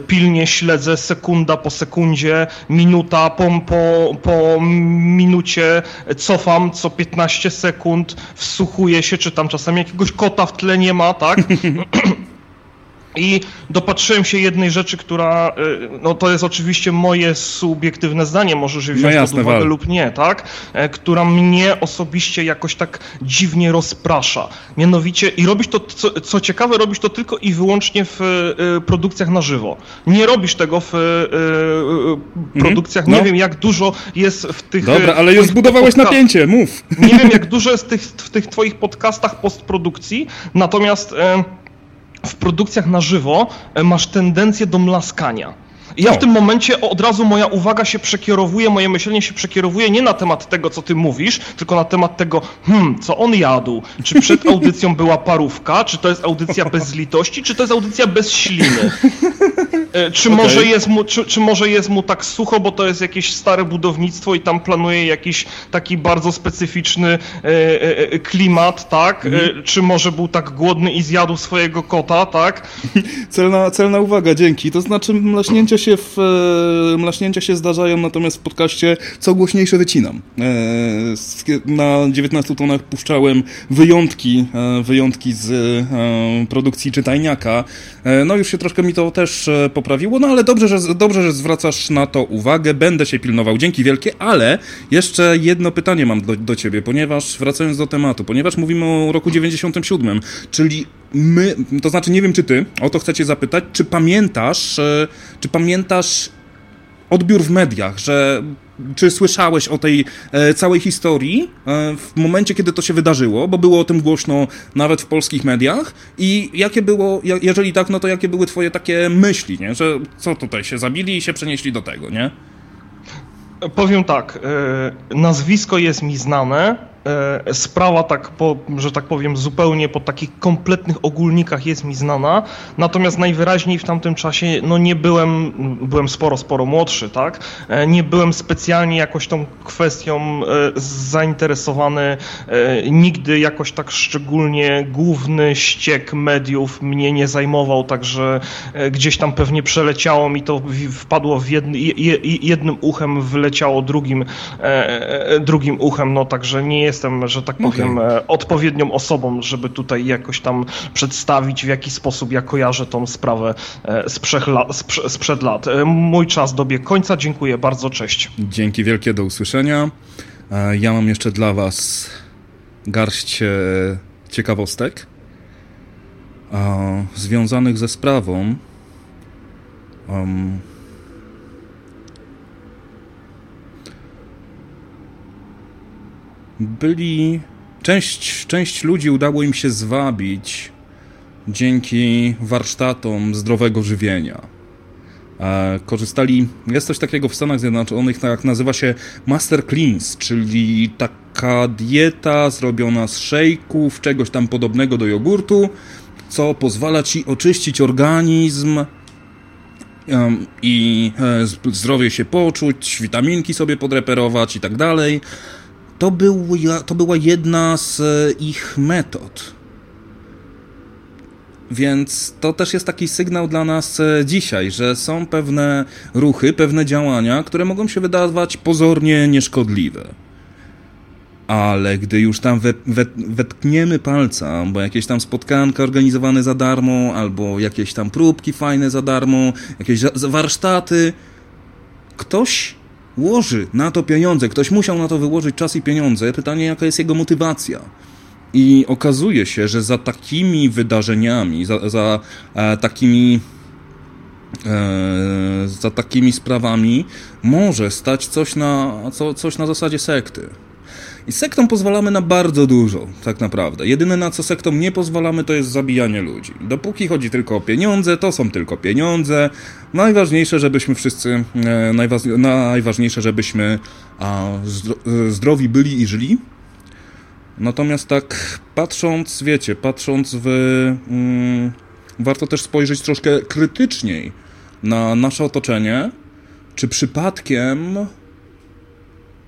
pilnie śledzę sekunda po sekundzie, minuta po, po, po minucie, cofam co 15 sekund, wsłuchuję się, czy tam czasami jakiegoś kota w tle nie ma, tak? I dopatrzyłem się jednej rzeczy, która, y, no to jest oczywiście moje subiektywne zdanie, możesz je wziąć no jasne, pod uwagę wal. lub nie, tak? E, która mnie osobiście jakoś tak dziwnie rozprasza. Mianowicie, i robisz to, co, co ciekawe, robisz to tylko i wyłącznie w y, produkcjach na żywo. Nie robisz tego w y, mhm. produkcjach, no. nie wiem jak dużo jest w tych... Dobra, ale już zbudowałeś napięcie, mów. Nie wiem jak dużo jest tych, w tych twoich podcastach postprodukcji, natomiast w produkcjach na żywo e, masz tendencję do mlaskania. I ja w tym momencie od razu moja uwaga się przekierowuje, moje myślenie się przekierowuje nie na temat tego, co ty mówisz, tylko na temat tego, hmm, co on jadł. Czy przed audycją była parówka, czy to jest audycja bez litości, czy to jest audycja bez śliny. E, czy, okay. może jest mu, czy, czy, może jest mu tak sucho, bo to jest jakieś stare budownictwo i tam planuje jakiś taki bardzo specyficzny e, e, e klimat, tak? Mm. czy może był tak głodny i zjadł swojego kota, tak? Celna, celna uwaga, dzięki. To znaczy mlaśnięcia się, w, e, mlaśnięcia się zdarzają, natomiast w podcaście co głośniejsze wycinam. E, na 19 tonach puszczałem wyjątki, wyjątki z produkcji czytajniaka. no już się troszkę mi to też po poprawiło, no ale dobrze że, dobrze, że zwracasz na to uwagę, będę się pilnował, dzięki wielkie, ale jeszcze jedno pytanie mam do, do ciebie, ponieważ, wracając do tematu, ponieważ mówimy o roku 97, czyli my, to znaczy nie wiem czy ty, o to chcę cię zapytać, czy pamiętasz, e, czy pamiętasz odbiór w mediach, że czy słyszałeś o tej e, całej historii e, w momencie, kiedy to się wydarzyło, bo było o tym głośno nawet w polskich mediach i jakie było, jeżeli tak, no to jakie były twoje takie myśli, nie? że co tutaj się zabili i się przenieśli do tego, nie? Powiem tak, e, nazwisko jest mi znane, sprawa, tak po, że tak powiem, zupełnie po takich kompletnych ogólnikach jest mi znana, natomiast najwyraźniej w tamtym czasie no nie byłem, byłem sporo, sporo młodszy, tak? E, nie byłem specjalnie jakoś tą kwestią e, zainteresowany, nigdy jakoś tak szczególnie główny ściek mediów mnie nie zajmował, także gdzieś tam pewnie przeleciało mi to, wpadło w jedny, jednym uchem, wyleciało drugim, drugim uchem, no także nie jest jestem, że tak powiem, okay. odpowiednią osobą, żeby tutaj jakoś tam przedstawić, w jaki sposób ja kojarzę tą sprawę e, sprzed lat. Sprzed lat. E, mój czas dobiegł końca. Dziękuję bardzo. Cześć. Dzięki wielkie, do usłyszenia. E, ja mam jeszcze dla Was garść ciekawostek związanych ze sprawą. Um, byli. Część, część ludzi udało im się zwabić dzięki warsztatom zdrowego żywienia. E, korzystali. Jest coś takiego w Stanach Zjednoczonych, tak nazywa się Master Cleans, czyli tak taka dieta zrobiona z szejków, czegoś tam podobnego do jogurtu, co pozwala ci oczyścić organizm i e, zdrowie się poczuć, witaminki sobie podreperować i tak dalej. To, był, to była jedna z e, ich metod. Więc to też jest taki sygnał dla nas e, dzisiaj, że są pewne ruchy, pewne działania, które mogą się wydawać pozornie nieszkodliwe. Ale gdy już tam we, we, wetkniemy palca, bo jakieś tam spotkanka organizowane za darmo, albo jakieś tam próbki fajne za darmo, jakieś warsztaty, ktoś łoży na to pieniądze, ktoś musiał na to wyłożyć czas i pieniądze. Pytanie, jaka jest jego motywacja. I okazuje się, że za takimi wydarzeniami, za, za e, takimi e, za takimi sprawami może stać coś na, co, coś na zasadzie sekty. I sektom pozwalamy na bardzo dużo, tak naprawdę. Jedyne na co sektom nie pozwalamy, to jest zabijanie ludzi. Dopóki chodzi tylko o pieniądze, to są tylko pieniądze. Najważniejsze, żebyśmy wszyscy, e, najważniejsze, żebyśmy a, zdrowi byli i żyli. Natomiast tak patrząc, wiecie, patrząc w... Mm, warto też spojrzeć troszkę krytyczniej na nasze otoczenie, czy przypadkiem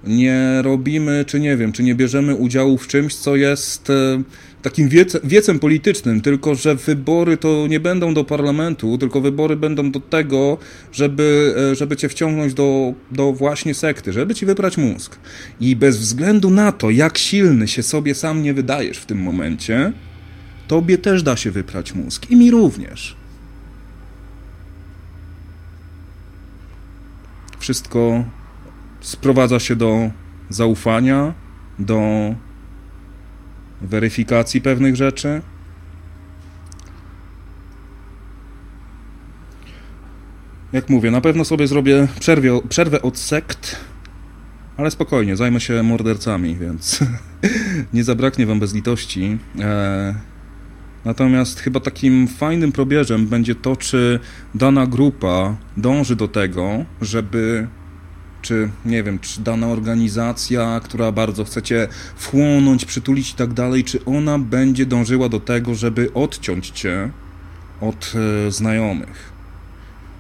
nie robimy, czy nie wiem, czy nie bierzemy udziału w czymś, co jest e, takim wiece, wiecem politycznym, tylko że wybory to nie będą do parlamentu, tylko wybory będą do tego, żeby, e, żeby cię wciągnąć do, do właśnie sekty, żeby ci wybrać mózg. I bez względu na to, jak silny się sobie sam nie wydajesz w tym momencie, tobie też da się wyprać mózg. I mi również. Wszystko sprowadza się do zaufania, do weryfikacji pewnych rzeczy. Jak mówię, na pewno sobie zrobię przerwę, przerwę od sekt, ale spokojnie, zajmę się mordercami, więc nie zabraknie wam bezlitości. E, natomiast chyba takim fajnym probierzem będzie to, czy dana grupa dąży do tego, żeby czy nie wiem, czy dana organizacja, która bardzo chcecie wchłonąć, przytulić i tak dalej, czy ona będzie dążyła do tego, żeby odciąć cię od e, znajomych.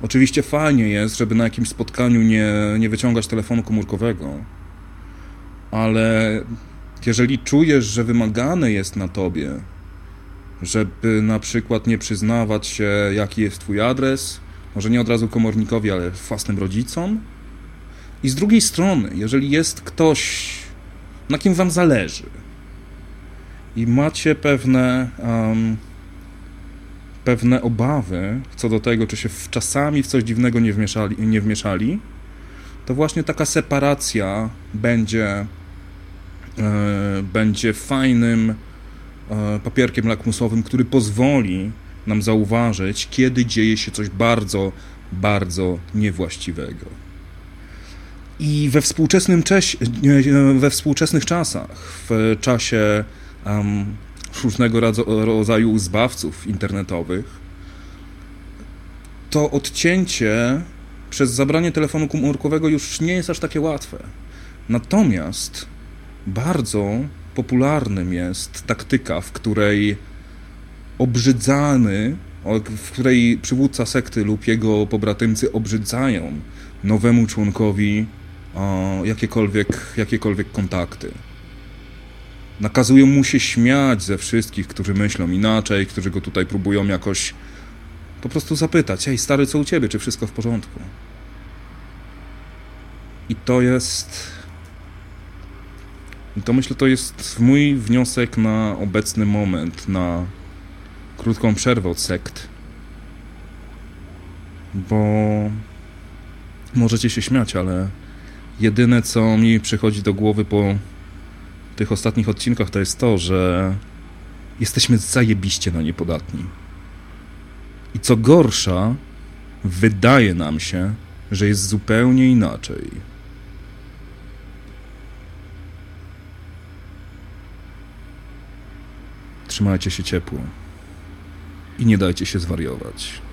Oczywiście fajnie jest, żeby na jakimś spotkaniu nie, nie wyciągać telefonu komórkowego, ale jeżeli czujesz, że wymagane jest na tobie, żeby na przykład nie przyznawać się, jaki jest twój adres, może nie od razu komornikowi, ale własnym rodzicom, i z drugiej strony, jeżeli jest ktoś, na kim wam zależy i macie pewne, um, pewne obawy co do tego, czy się czasami w coś dziwnego nie wmieszali, nie wmieszali, to właśnie taka separacja będzie, e, będzie fajnym e, papierkiem lakmusowym, który pozwoli nam zauważyć, kiedy dzieje się coś bardzo, bardzo niewłaściwego. I we, współczesnym cześ, we współczesnych czasach, w czasie um, różnego rodzaju zbawców internetowych, to odcięcie przez zabranie telefonu komórkowego już nie jest aż takie łatwe. Natomiast bardzo popularnym jest taktyka, w której obrzydzany, w której przywódca sekty lub jego pobratymcy obrzydzają nowemu członkowi jakiekolwiek, jakiekolwiek kontakty. Nakazują mu się śmiać ze wszystkich, którzy myślą inaczej, którzy go tutaj próbują jakoś po prostu zapytać: Hej, stary, co u ciebie? Czy wszystko w porządku? I to jest. I to myślę, to jest mój wniosek na obecny moment, na krótką przerwę od sekt. Bo możecie się śmiać, ale Jedyne, co mi przychodzi do głowy po tych ostatnich odcinkach, to jest to, że jesteśmy zajebiście na niepodatni. I co gorsza, wydaje nam się, że jest zupełnie inaczej. Trzymajcie się ciepło i nie dajcie się zwariować.